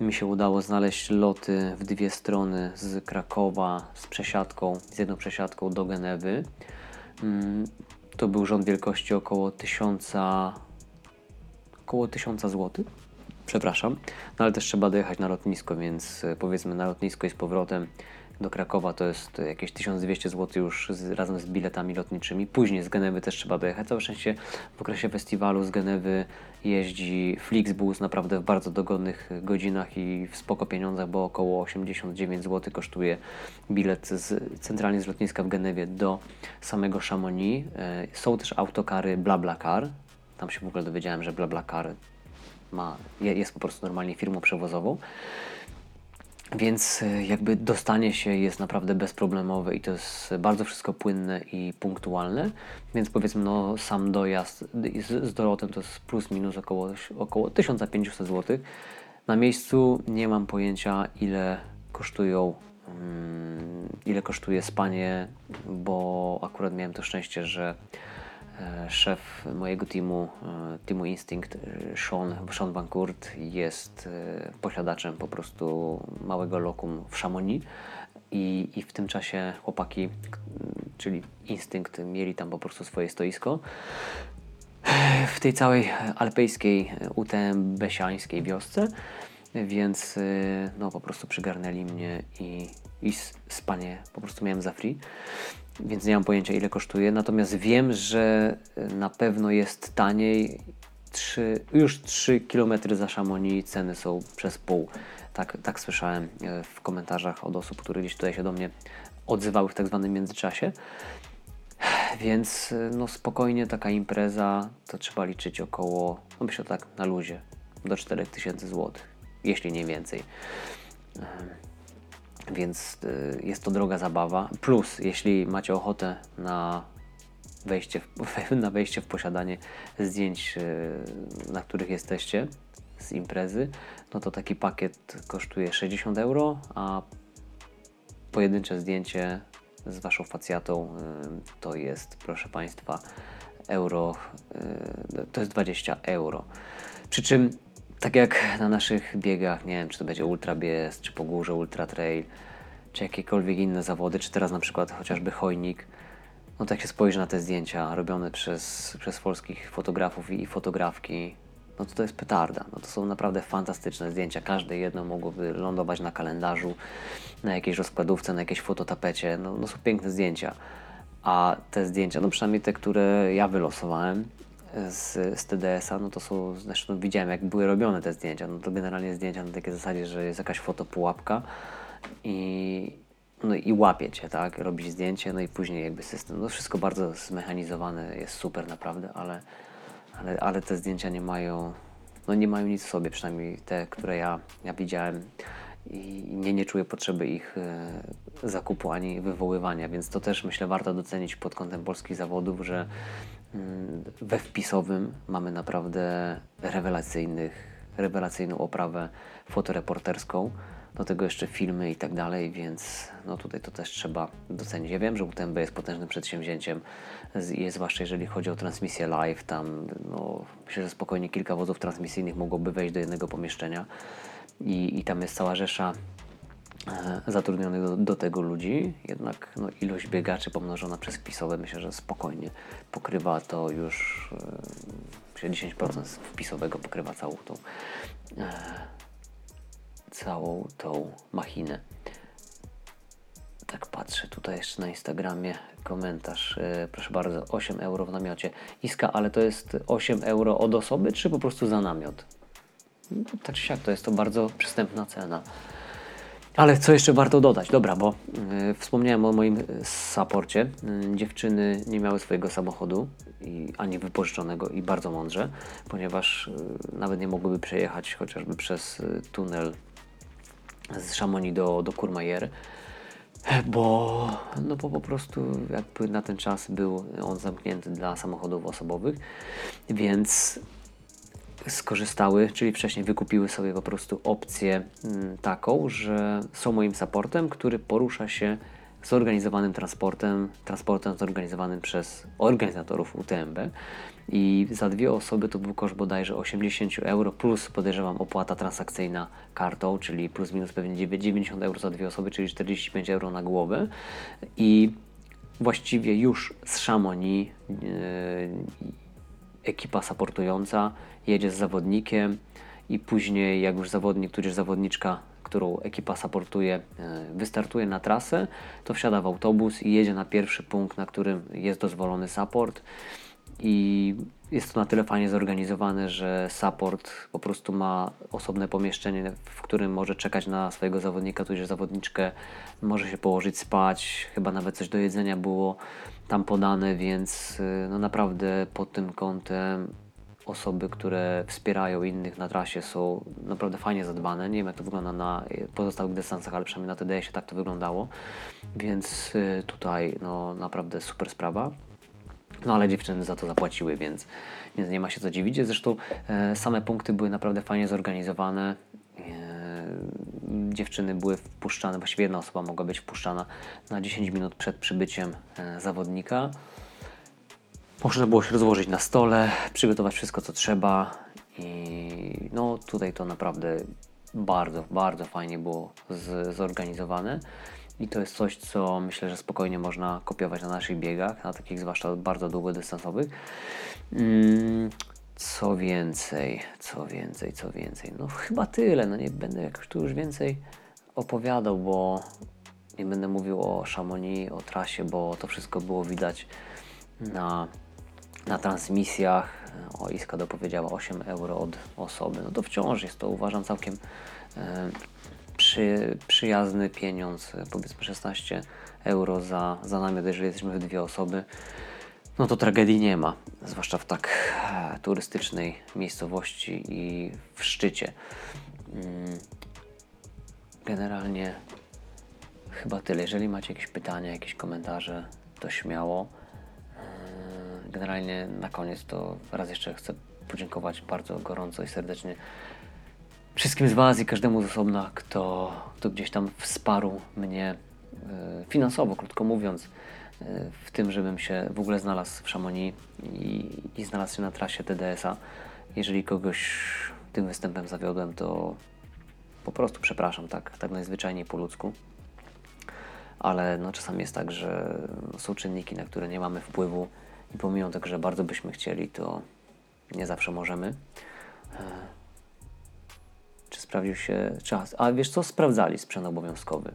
Speaker 1: Mi się udało znaleźć loty w dwie strony z Krakowa z przesiadką, z jedną przesiadką do Genewy. Mm, to był rząd wielkości około 1000 około 1000 zł. Przepraszam, no ale też trzeba dojechać na lotnisko, więc e, powiedzmy na lotnisko i z powrotem do Krakowa to jest jakieś 1200 zł już z, razem z biletami lotniczymi. Później z Genewy też trzeba dojechać. Całe szczęście w okresie festiwalu z Genewy jeździ Flixbus naprawdę w bardzo dogodnych godzinach i w spoko pieniądzach, bo około 89 zł kosztuje bilet z, centralnie z lotniska w Genewie do samego Chamonix. E, są też autokary BlaBlaCar. Tam się w ogóle dowiedziałem, że BlaBlaCar ma, jest po prostu normalnie firmą przewozową. Więc e, jakby dostanie się jest naprawdę bezproblemowe i to jest bardzo wszystko płynne i punktualne. Więc powiedzmy, no sam dojazd z, z Dorotem to jest plus minus około, około 1500 zł. Na miejscu nie mam pojęcia ile kosztują mm, ile kosztuje spanie, bo akurat miałem to szczęście, że szef mojego teamu, e, teamu Instinct, e, Sean, Sean Van Kurt jest e, posiadaczem po prostu małego lokum w Chamonix. I, i w tym czasie chłopaki, czyli Instinct, mieli tam po prostu swoje stoisko. W tej całej alpejskiej, UTM-besiańskiej wiosce, więc y, no po prostu przygarnęli mnie i, i spanie po prostu miałem za free, więc nie mam pojęcia ile kosztuje, natomiast wiem, że y, na pewno jest taniej, Trzy, już 3 km za Chamonix ceny są przez pół. Tak, tak słyszałem y, w komentarzach od osób, które gdzieś tutaj się do mnie odzywały w tak zwanym międzyczasie. Więc no spokojnie taka impreza to trzeba liczyć około, no myślę tak na luzie, do 4000 zł, jeśli nie więcej. Więc y, jest to droga zabawa. Plus, jeśli macie ochotę na wejście w, (laughs) na wejście w posiadanie zdjęć, y, na których jesteście z imprezy, no to taki pakiet kosztuje 60 euro, a pojedyncze zdjęcie z Waszą facjatą y, to jest, proszę Państwa, euro, to jest 20 euro. Przy czym, tak jak na naszych biegach, nie wiem, czy to będzie ultra bies, czy po górze ultra trail, czy jakiekolwiek inne zawody, czy teraz na przykład chociażby chojnik, no tak się spojrzy na te zdjęcia robione przez, przez polskich fotografów i fotografki, no to to jest petarda. No to są naprawdę fantastyczne zdjęcia. Każde jedno mogłoby lądować na kalendarzu, na jakiejś rozkładówce, na jakiejś fototapecie. No, no są piękne zdjęcia. A te zdjęcia, no przynajmniej te, które ja wylosowałem z, z TDS-a, no to są, zresztą widziałem jak były robione te zdjęcia. No to generalnie zdjęcia na takiej zasadzie, że jest jakaś fotopułapka i, no i łapie cię, tak? Robisz zdjęcie, no i później jakby system. No wszystko bardzo zmechanizowane, jest super naprawdę, ale, ale, ale te zdjęcia nie mają, no nie mają nic w sobie, przynajmniej te, które ja, ja widziałem i nie, nie czuję potrzeby ich e, zakupu ani wywoływania, więc to też myślę warto docenić pod kątem polskich zawodów, że we wpisowym mamy naprawdę rewelacyjnych, rewelacyjną oprawę fotoreporterską, do tego jeszcze filmy i tak dalej, więc no tutaj to też trzeba docenić. Ja wiem, że UTMB jest potężnym przedsięwzięciem, jest, zwłaszcza jeżeli chodzi o transmisję live, tam no, myślę, że spokojnie kilka wozów transmisyjnych mogłoby wejść do jednego pomieszczenia i, i tam jest cała rzesza zatrudnionych do, tego ludzi, jednak no, ilość biegaczy pomnożona przez wpisowe myślę, że spokojnie pokrywa to już e, myślę, 10% z wpisowego pokrywa całą tą e, całą tą machinę. Tak patrzę tutaj jeszcze na Instagramie komentarz. E, proszę bardzo, 8 euro w namiocie. Iska, ale to jest 8 euro od osoby, czy po prostu za namiot? No, tak czy siak, to jest to bardzo przystępna cena. Ale co jeszcze warto dodać? Dobra, bo y, wspomniałem o moim y, saporcie. Y, dziewczyny nie miały swojego samochodu i, ani wypożyczonego i bardzo mądrze, ponieważ y, nawet nie mogłyby przejechać chociażby przez y, tunel z Chamonix do, do Courmayeur, bo, no bo po prostu jakby na ten czas był on zamknięty dla samochodów osobowych, więc skorzystały, czyli wcześniej wykupiły sobie po prostu opcję mm, taką, że są moim supportem, który porusza się zorganizowanym transportem, transportem zorganizowanym przez organizatorów UTMB i za dwie osoby to był koszt bodajże 80 euro plus podejrzewam opłata transakcyjna kartą, czyli plus minus pewnie 90 euro za dwie osoby, czyli 45 euro na głowę. I właściwie już z Chamonix yy, ekipa supportująca jedzie z zawodnikiem i później jak już zawodnik, tudzież zawodniczka, którą ekipa supportuje, e, wystartuje na trasę, to wsiada w autobus i jedzie na pierwszy punkt, na którym jest dozwolony support. I jest to na tyle fajnie zorganizowane, że support po prostu ma osobne pomieszczenie, w którym może czekać na swojego zawodnika, tudzież zawodniczkę, może się położyć spać, chyba nawet coś do jedzenia było tam podane, więc y, no naprawdę pod tym kątem osoby, które wspierają innych na trasie są naprawdę fajnie zadbane. Nie wiem jak to wygląda na y, pozostałych dystansach, ale przynajmniej na TDS-ie tak to wyglądało, więc y, tutaj no naprawdę super sprawa. No ale dziewczyny za to zapłaciły, więc, więc nie ma się co dziwić. Zresztą e, same punkty były naprawdę fajnie zorganizowane. E, dziewczyny były wpuszczane, właściwie jedna osoba mogła być wpuszczana na 10 minut przed przybyciem e, zawodnika. Można było się rozłożyć na stole, przygotować wszystko co trzeba i no tutaj to naprawdę bardzo, bardzo fajnie było z, zorganizowane. I to jest coś, co myślę, że spokojnie można kopiować na naszych biegach, na takich zwłaszcza bardzo długodystansowych. Mm, co więcej, co więcej, co więcej. No chyba tyle, no nie będę jakoś tu już więcej opowiadał, bo nie będę mówił o Chamonix, o trasie, bo to wszystko było widać na, na transmisjach. O, Iska dopowiedziała 8 euro od osoby. No to wciąż jest to uważam całkiem e, przy, przyjazny pieniądz, powiedzmy 16 euro za, za namiot, jeżeli jesteśmy w dwie osoby no to tragedii nie ma, zwłaszcza w tak e, turystycznej miejscowości i w szczycie. Mm, generalnie chyba tyle. Jeżeli macie jakieś pytania, jakieś komentarze, to śmiało. E, generalnie na koniec to raz jeszcze chcę podziękować bardzo gorąco i serdecznie wszystkim z Was i każdemu z osobna, kto, kto gdzieś tam wsparł mnie e, finansowo, krótko mówiąc w tym, żebym się w ogóle znalazł w Chamonix i, i znalazł się na trasie TDS-a. Jeżeli kogoś tym występem zawiodłem, to po prostu przepraszam, tak, tak najzwyczajniej po ludzku. Ale no, czasami jest tak, że są czynniki, na które nie mamy wpływu i pomimo tego, że bardzo byśmy chcieli, to nie zawsze możemy. E, czy sprawdził się czas? A wiesz co? Sprawdzali sprzęt obowiązkowy.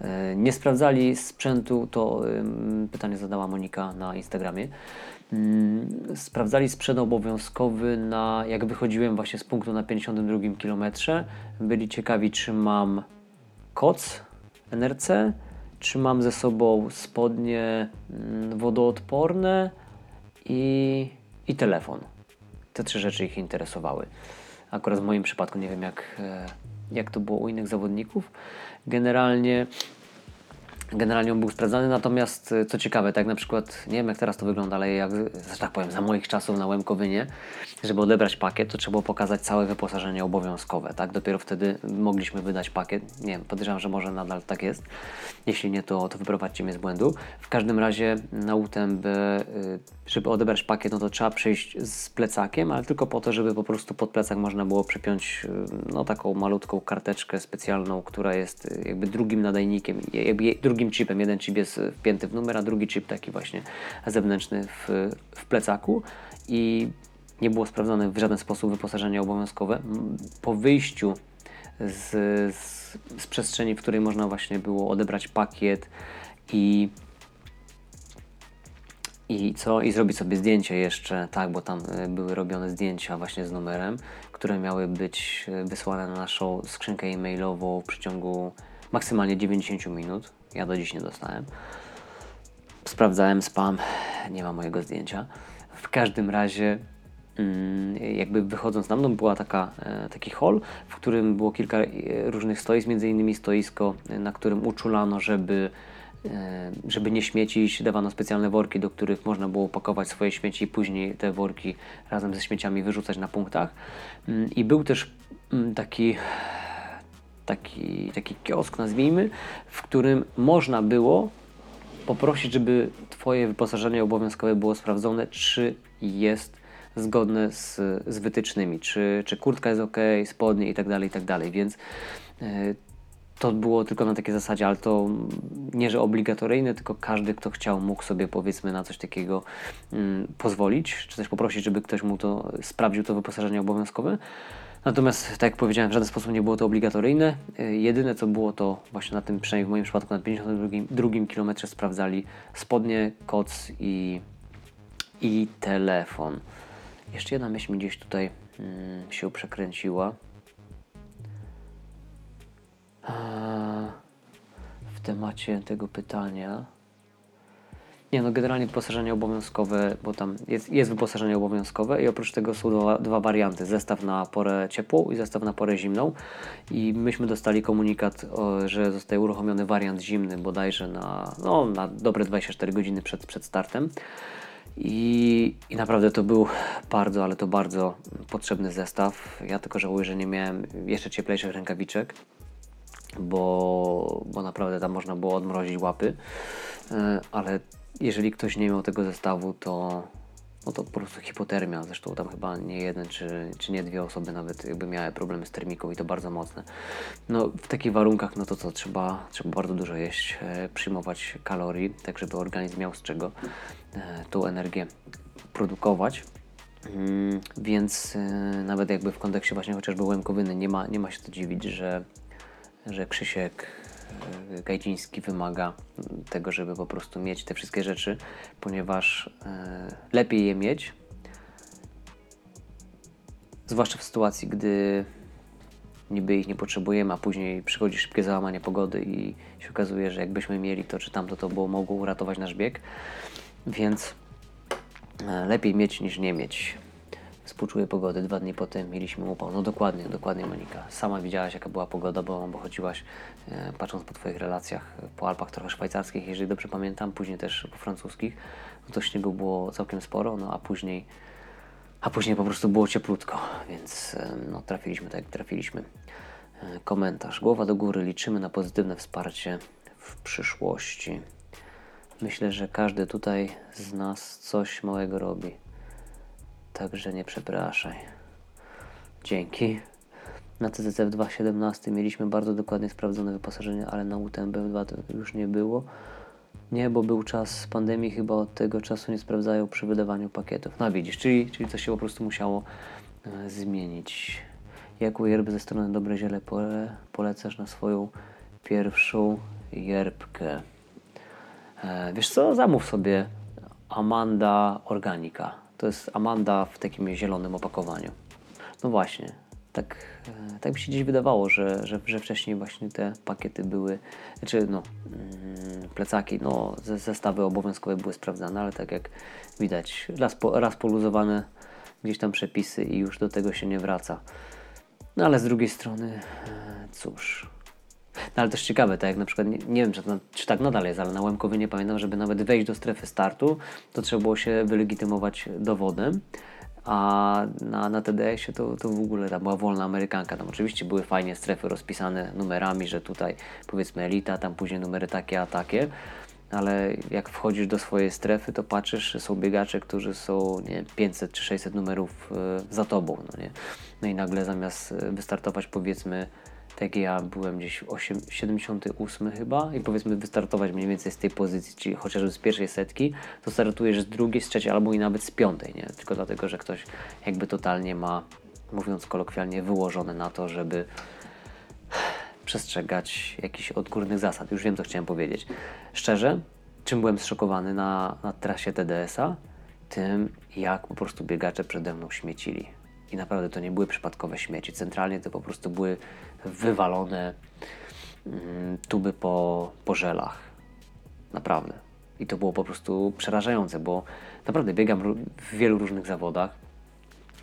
Speaker 1: E, nie sprawdzali sprzętu, to pytanie zadała Monika na Instagramie. Mm, sprawdzali sprzęt obowiązkowy na, jak wychodziłem właśnie z punktu na 52 km. Byli ciekawi, czy mam koc NRC, czy mam ze sobą spodnie mm, wodoodporne i, i telefon. Te trzy rzeczy ich interesowały. Akurat w moim przypadku nie wiem, jak, e, jak to było u innych zawodników. Generalnie generalnie on był sprawdzany, natomiast e, co ciekawe, tak na przykład, nie wiem jak teraz to wygląda, ale jak, że tak powiem, za moich czasów na Łemkowynie, żeby odebrać pakiet, to trzeba było pokazać całe wyposażenie obowiązkowe, tak? Dopiero wtedy mogliśmy wydać pakiet. Nie wiem, podejrzewam, że może nadal tak jest. Jeśli nie, to, to wyprowadźcie mnie z błędu. W każdym razie na UTMB, e, żeby odebrać pakiet, no to trzeba przejść z plecakiem, ale tylko po to, żeby po prostu pod plecak można było przypiąć e, no taką malutką karteczkę specjalną, która jest jakby drugim nadajnikiem, jakby drugim drugim chipem. Jeden chip jest wpięty w numer, a drugi chip taki właśnie zewnętrzny w, w plecaku i nie było sprawdzone w żaden sposób wyposażenie obowiązkowe. Po wyjściu z, z, z przestrzeni, w której można właśnie było odebrać pakiet i i co? I zrobić sobie zdjęcie jeszcze, tak, bo tam e, były robione zdjęcia właśnie z numerem, które miały być e, wysłane na naszą skrzynkę e-mailową w przeciągu maksymalnie 90 minut. Ja do dziś nie dostałem. Sprawdzałem spam, nie ma mojego zdjęcia. W każdym razie, mm, jakby wychodząc na mną, była taka, e, taki hall, w którym było kilka e, różnych stoisk, między innymi stoisko, e, na którym uczulano, żeby żeby nie śmiecić, dawano specjalne worki, do których można było pakować swoje śmieci i później te worki razem ze śmieciami wyrzucać na punktach. Mm, I był też mm, taki taki, taki kiosk, nazwijmy, w którym można było poprosić, żeby Twoje wyposażenie obowiązkowe było sprawdzone, czy jest zgodne z, z wytycznymi, czy, czy kurtka jest ok, spodnie i tak dalej, i tak dalej, więc e, to było tylko na takiej zasadzie, ale to nie, że obligatoryjne, tylko każdy, kto chciał, mógł sobie powiedzmy na coś takiego mm, pozwolić, czy też poprosić, żeby ktoś mu to sprawdził, to wyposażenie obowiązkowe. Natomiast, tak jak powiedziałem, w żaden sposób nie było to obligatoryjne. Y, jedyne co było to właśnie na tym, przynajmniej w moim przypadku, na 52 kilometrze sprawdzali spodnie, koc i, i telefon. Jeszcze jedna myśl mi gdzieś tutaj mm, się przekręciła. W temacie tego pytania. Nie, no generalnie wyposażenie obowiązkowe, bo tam jest, jest wyposażenie obowiązkowe i oprócz tego są dwa, dwa warianty. Zestaw na porę ciepłą i zestaw na porę zimną. I myśmy dostali komunikat, że zostaje uruchomiony wariant zimny bodajże na, no, na dobre 24 godziny przed, przed startem. I, I naprawdę to był bardzo, ale to bardzo potrzebny zestaw. Ja tylko żałuję, że nie miałem jeszcze cieplejszych rękawiczek. bo, bo naprawdę tam można było odmrozić łapy, e, ale jeżeli ktoś nie miał tego zestawu, to, no to po prostu hipotermia. Zresztą tam chyba nie jeden czy, czy nie dwie osoby nawet jakby miały problemy z termiką i to bardzo mocne. No w takich warunkach, no to co, trzeba, trzeba bardzo dużo jeść, e, przyjmować kalorii, tak żeby organizm miał z czego e, tą energię produkować. Mm, więc e, nawet jakby w kontekście właśnie chociażby łemkowyny nie ma, nie ma się co dziwić, że, że Krzysiek Gajdziński wymaga tego, żeby po prostu mieć te wszystkie rzeczy, ponieważ e, lepiej je mieć, zwłaszcza w sytuacji, gdy niby ich nie potrzebujemy, a później przychodzi szybkie załamanie pogody i się okazuje, że jakbyśmy mieli to czy tamto, to było mogło uratować nasz bieg. Więc E, lepiej mieć niż nie mieć. Współczuję pogody. Dwa dni potem mieliśmy upał. No dokładnie, dokładnie Monika. Sama widziałaś jaka była pogoda, bo, bo chodziłaś e, patrząc po Twoich relacjach po Alpach trochę szwajcarskich, jeżeli dobrze pamiętam, później też po francuskich. No to śniegu było całkiem sporo, no a później a później po prostu było cieplutko, więc e, no, trafiliśmy tak jak trafiliśmy. E, komentarz. Głowa do góry. Liczymy na pozytywne wsparcie w przyszłości. Myślę, że każdy tutaj z nas coś małego robi. Także nie przepraszaj. Dzięki. Na CCC w 2017 mieliśmy bardzo dokładnie sprawdzone wyposażenie, ale na UTMB w 2 to już nie było. Nie, bo był czas pandemii, chyba od tego czasu nie sprawdzają przy wydawaniu pakietów. No widzisz, czyli, czyli coś się po prostu musiało e, zmienić. Jaką yerbę ze strony Dobre Ziele pole, polecasz na swoją pierwszą yerbkę? E, wiesz co, zamów sobie Amanda Organika. To jest Amanda w takim zielonym opakowaniu. No właśnie, tak, e, tak mi się gdzieś wydawało, że, że, że wcześniej właśnie te pakiety były, znaczy no, mm, plecaki, no, zestawy obowiązkowe były sprawdzane, ale tak jak widać, raz, po, raz poluzowane gdzieś tam przepisy i już do tego się nie wraca. No ale z drugiej strony, e, cóż, no ale też ciekawe, tak jak na przykład, nie, nie wiem czy, czy tak nadal jest, ale na Łemkowie nie pamiętam, żeby nawet wejść do strefy startu, to trzeba było się wylegitymować dowodem. A na, na TDS-ie to, to w ogóle tam była wolna amerykanka. Tam oczywiście były fajnie strefy rozpisane numerami, że tutaj powiedzmy elita, tam później numery takie, a takie. Ale jak wchodzisz do swojej strefy, to patrzysz, są biegacze, którzy są nie, 500 czy 600 numerów y, za tobą. No, nie? no i nagle zamiast e, wystartować powiedzmy tak ja byłem gdzieś 8, 78 chyba i powiedzmy wystartować mniej więcej z tej pozycji, czyli chociażby z pierwszej setki, to startujesz z drugiej, z trzeciej albo i nawet z piątej, nie? Tylko dlatego, że ktoś jakby totalnie ma, mówiąc kolokwialnie, wyłożone na to, żeby przestrzegać jakichś odgórnych zasad. Już wiem, co chciałem powiedzieć. Szczerze, czym byłem zszokowany na, na trasie TDS-a? Tym, jak po prostu biegacze przede mną śmiecili. I naprawdę to nie były przypadkowe śmieci. Centralnie to po prostu były wywalone mm, tuby po, po żelach. Naprawdę. I to było po prostu przerażające, bo naprawdę biegam w wielu różnych zawodach.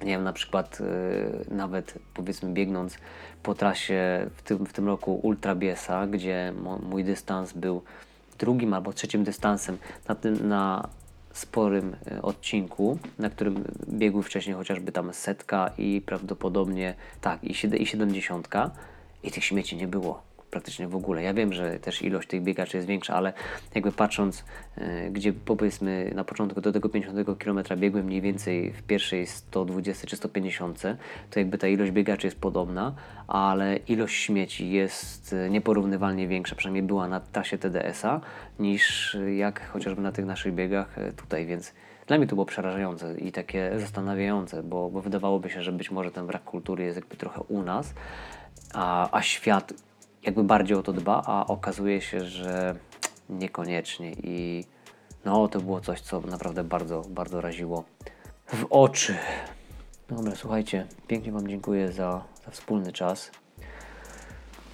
Speaker 1: Nie wiem, na przykład yy, nawet powiedzmy biegnąc po trasie w tym, w tym roku Ultra Biesa, gdzie mój dystans był drugim albo trzecim dystansem na, tym, na sporym e, odcinku, na którym biegły wcześniej chociażby tam setka i prawdopodobnie tak i, i siedemdziesiątka. I tych śmieci nie było praktycznie w ogóle. Ja wiem, że też ilość tych biegaczy jest większa, ale jakby patrząc, yy, gdzie powiedzmy na początku do tego 50 km biegłem mniej więcej w pierwszej 120 czy 150, to jakby ta ilość biegaczy jest podobna, ale ilość śmieci jest e, nieporównywalnie większa, przynajmniej była na trasie TDS-a, niż jak chociażby na tych naszych biegach e, tutaj, więc dla mnie to było przerażające i takie zastanawiające, bo, bo wydawałoby się, że być może ten brak kultury jest jakby trochę u nas, a, a świat jakby bardziej o to dba, a okazuje się, że niekoniecznie i no to było coś, co naprawdę bardzo, bardzo raziło w oczy. Dobra, słuchajcie, pięknie Wam dziękuję za, za wspólny czas.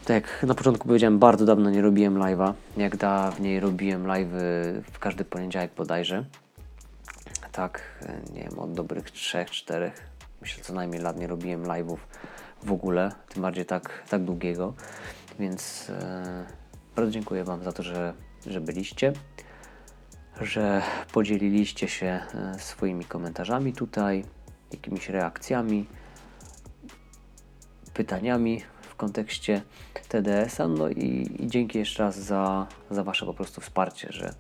Speaker 1: Tak jak na początku powiedziałem, bardzo dawno nie robiłem live'a. Jak dawniej robiłem live'y w każdy poniedziałek bodajże. Tak, nie wiem, od dobrych 3-4, myślę co najmniej lat nie robiłem live'ów w ogóle, tym bardziej tak, tak długiego. Więc e, bardzo dziękuję Wam za to, że, że byliście, że podzieliliście się e, swoimi komentarzami tutaj, jakimiś reakcjami, pytaniami w kontekście TDS-a. No i, i dzięki jeszcze raz za, za Wasze po prostu wsparcie, że,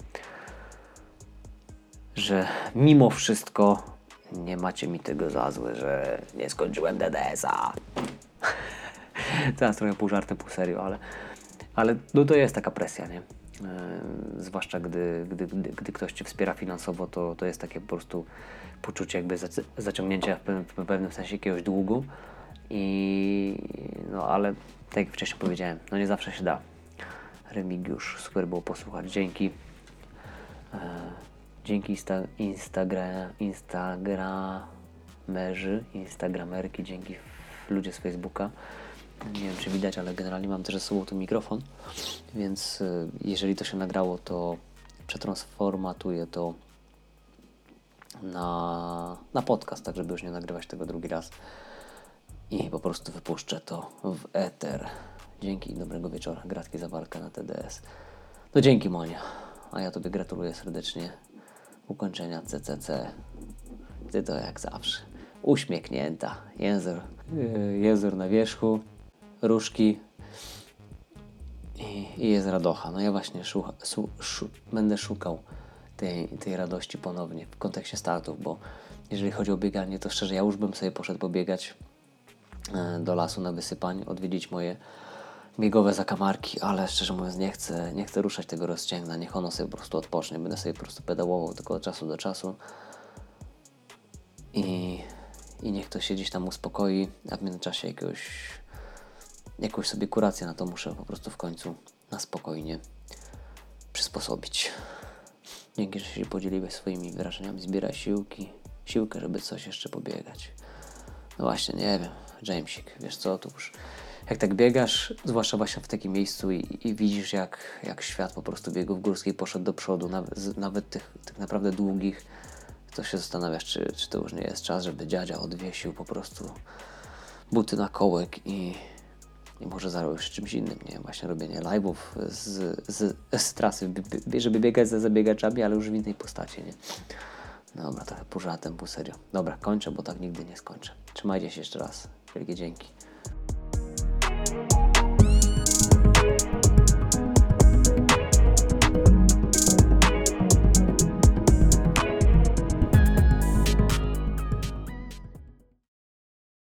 Speaker 1: że mimo wszystko nie macie mi tego za złe, że nie skończyłem TDS-a. (laughs) (laughs) Teraz trochę pół żartem, pół serio, ale, ale no to jest taka presja, nie? Yy, zwłaszcza gdy, gdy, gdy, gdy ktoś Cię wspiera finansowo, to, to jest takie po prostu poczucie jakby zac- zaciągnięcia w pewnym, w pewnym sensie jakiegoś długu. I no ale tak jak wcześniej powiedziałem, no nie zawsze się da. Remigiusz, super było posłuchać. Dzięki. E, dzięki insta, Instagra, Instagramerzy, Instagramerki, dzięki ludzie z Facebooka. Nie wiem, czy widać, ale generalnie mam też ze sobą tu mikrofon, więc e, jeżeli to się nagrało, to przetransformatuję to na, na podcast, tak żeby już nie nagrywać tego drugi raz. I po prostu wypuszczę to w eter. Dzięki i dobrego wieczora. Gratki za walkę na TDS. No dzięki Monia. A ja Tobie gratuluję serdecznie ukończenia CCC. Ty to jak zawsze. Uśmiechnięta. Język, yy, język na wierzchu, różki i, i jest radocha. No ja właśnie szucha, su, szu, będę szukał tej, tej radości ponownie w kontekście startów, bo jeżeli chodzi o bieganie, to szczerze ja już bym sobie poszedł pobiegać e, do lasu na wysypań, odwiedzić moje biegowe zakamarki, ale szczerze mówiąc nie chcę, nie chcę ruszać tego rozcięgna, niech ono sobie po prostu odpocznie, będę sobie po prostu pedałował tylko od czasu do czasu. I, i niech to się gdzieś tam uspokoi, a w międzyczasie jakiegoś, jakąś sobie kurację na to muszę po prostu w końcu na spokojnie przysposobić. Dzięki, że się podzieliłeś swoimi wrażeniami, zbieraj siłki, siłkę, żeby coś jeszcze pobiegać. No właśnie, nie wiem, Jamesik, wiesz co, tu już jak tak biegasz, zwłaszcza właśnie w takim miejscu i, i widzisz jak, jak świat po prostu biegów górskiej poszedł do przodu, nawet, nawet tych, tych naprawdę długich, to się zastanawiasz, czy, czy to już nie jest czas, żeby dziadzia odwiesił po prostu buty na kołek i, i może zajął się czymś innym, nie? Właśnie robienie live'ów z, z, z trasy, by- by- żeby biegać za zabiegaczami, ale już w innej postaci, nie? Dobra, trochę pół żartem, pół serio. Dobra, kończę, bo tak nigdy nie skończę. Trzymajcie się jeszcze raz. Wielkie dzięki.